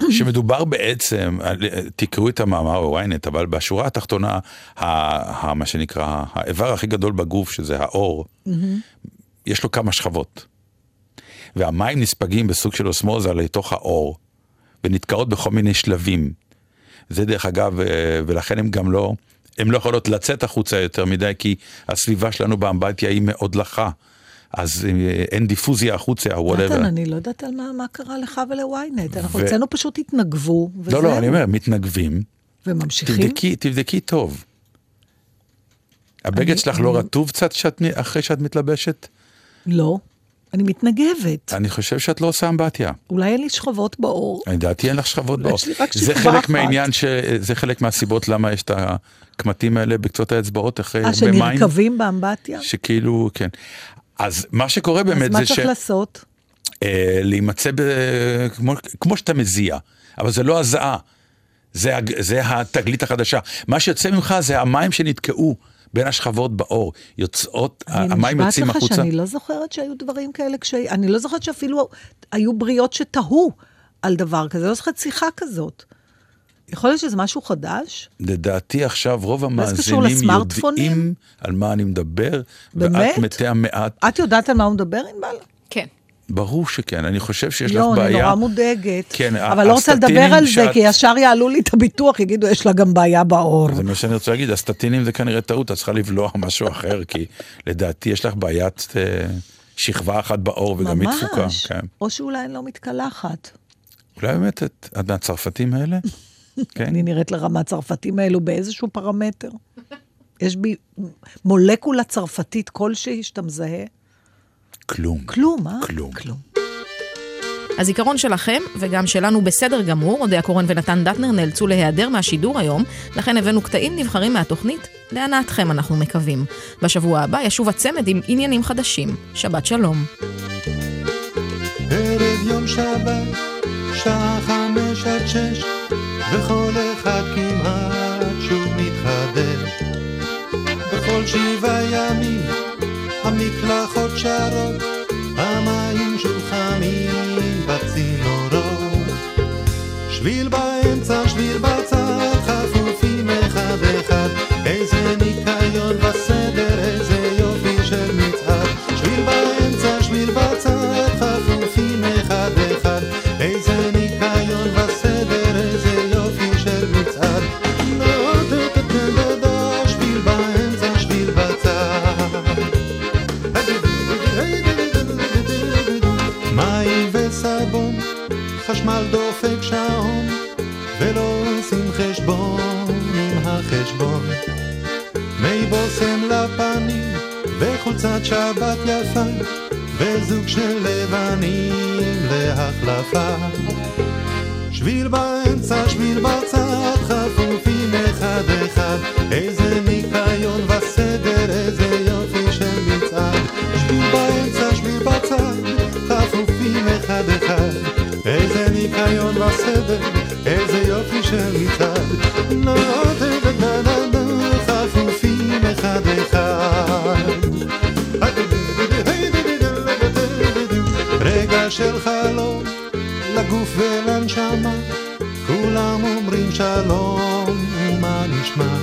שמדובר בעצם, על- תקראו את המאמר בוויינט, אבל בשורה התחתונה, ה, ה, מה שנקרא, האיבר הכי גדול בגוף, שזה האור, יש לו כמה שכבות. והמים נספגים בסוג של אוסמוזה לתוך האור. ונתקעות בכל מיני שלבים. זה דרך אגב, אה, ולכן הם גם לא, הן לא יכולות לצאת החוצה יותר מדי, כי הסביבה שלנו באמבטיה היא מאוד לחה. אז אה, אין דיפוזיה החוצה, או נתן, whatever. אני לא יודעת על מה, מה קרה לך ולוויינט. אנחנו ו- אצלנו פשוט התנגבו, וזהו. לא, לא, אני אומר, מתנגבים. וממשיכים. תבדקי, תבדקי טוב. הבגד אני- שלך לא אני- רטוב קצת אחרי שאת מתלבשת? לא. אני מתנגבת. אני חושב שאת לא עושה אמבטיה. אולי אין לי שכבות בעור. לדעתי אין לך שכבות בעור. זה חלק. מהעניין, ש... זה חלק מהסיבות למה יש את הקמטים האלה בקצות האצבעות אחרי אה, הרבה מים. שנרקבים באמבטיה? שכאילו, כן. אז מה שקורה אז באמת מה זה צריך לעשות? אה, להימצא ב... כמו, כמו שאתה מזיע, אבל זה לא הזעה, זה, זה התגלית החדשה. מה שיוצא ממך זה המים שנתקעו בין השכבות בעור, יוצאות, המים אני יוצאים נשבעת לך החוצה. שאני לא זוכרת שהיו דברים כאלה כש... אני לא זוכרת שאפילו היו בריאות שתהו על דבר כזה, לא זוכרת שיחה כזאת. יכול להיות שזה משהו חדש? לדעתי עכשיו רוב המאזינים? יודעים על מה אני מדבר, באמת? ואת מתי המעט. את יודעת על מה הוא מדבר, ענבל? ברור שכן, אני חושב שיש לך לא, אני בעיה. נורא מודאגת. כן, אבל לא רוצה לדבר על זה, שאת- כי ישר יעלו לי את הביטוח, יגידו, יש לה גם בעיה בעור. זה מה שאני רוצה להגיד, הסטטינים זה כנראה טעות, את צריכה לבלוע משהו אחר, כי לדעתי יש לך בעיית אה, שכבה אחת בעור וגם היא תפוקה. ממש. כן. או שאולי אני לא מתקלחת. אולי באמת את, את מהצרפתים האלה? כן. אני נראית לך מהצרפתים האלו באיזשהו פרמטר. יש בי מולקולה צרפתית כלשהי שאתה מזהה? כלום. כלום, אה? כלום. כלום. הזיכרון שלכם, וגם שלנו בסדר גמור, אודיה קורן ונתן דטנר נאלצו להיעדר מהשידור היום, לכן הבאנו קטעים נבחרים מהתוכנית, להנאתכם אנחנו מקווים. בשבוע הבא ישוב הצמד עם עניינים חדשים. שבת שלום. ערב יום שבת, שעה חמש עד שש, וכל אחד כמעט שוב מתחדש. בכל שבעה ימים, המקלחות שרות, המים שוב חמים בצינורות. שביל באמצע, עם החשבון. מי בושם לפנים, וחולצת שבת יפה, וזוג של לבנים להחלפה. שביל באמצע, שביל בצד, חפופים אחד אחד, איזה ניקיון וסדר, איזה יופי של מצעד. שביל באמצע, שביל בצד, חפופים אחד אחד, איזה ניקיון וסדר, איזה יופי של מצעד. אחד אחד. רגע של חלום לגוף ולנשמה, כולם אומרים שלום, ומה נשמע?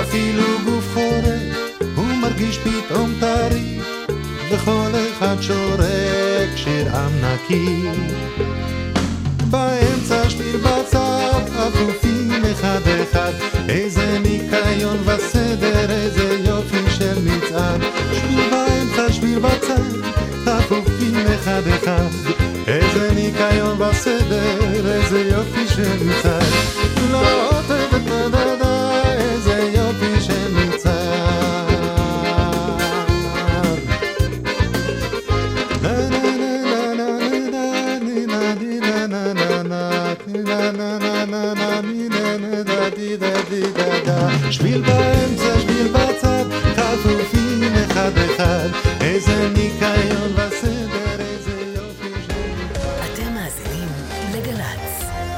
אפילו גוף חורק, הוא מרגיש פתאום טרי, וכל אחד שורק שיר עם נקי. באמצע שביל בצד, אפופים אחד אחד, איזה ניקיון וסדר, אחד אחד, איזה ניקיון וסדר, איזה יופי של מצעד.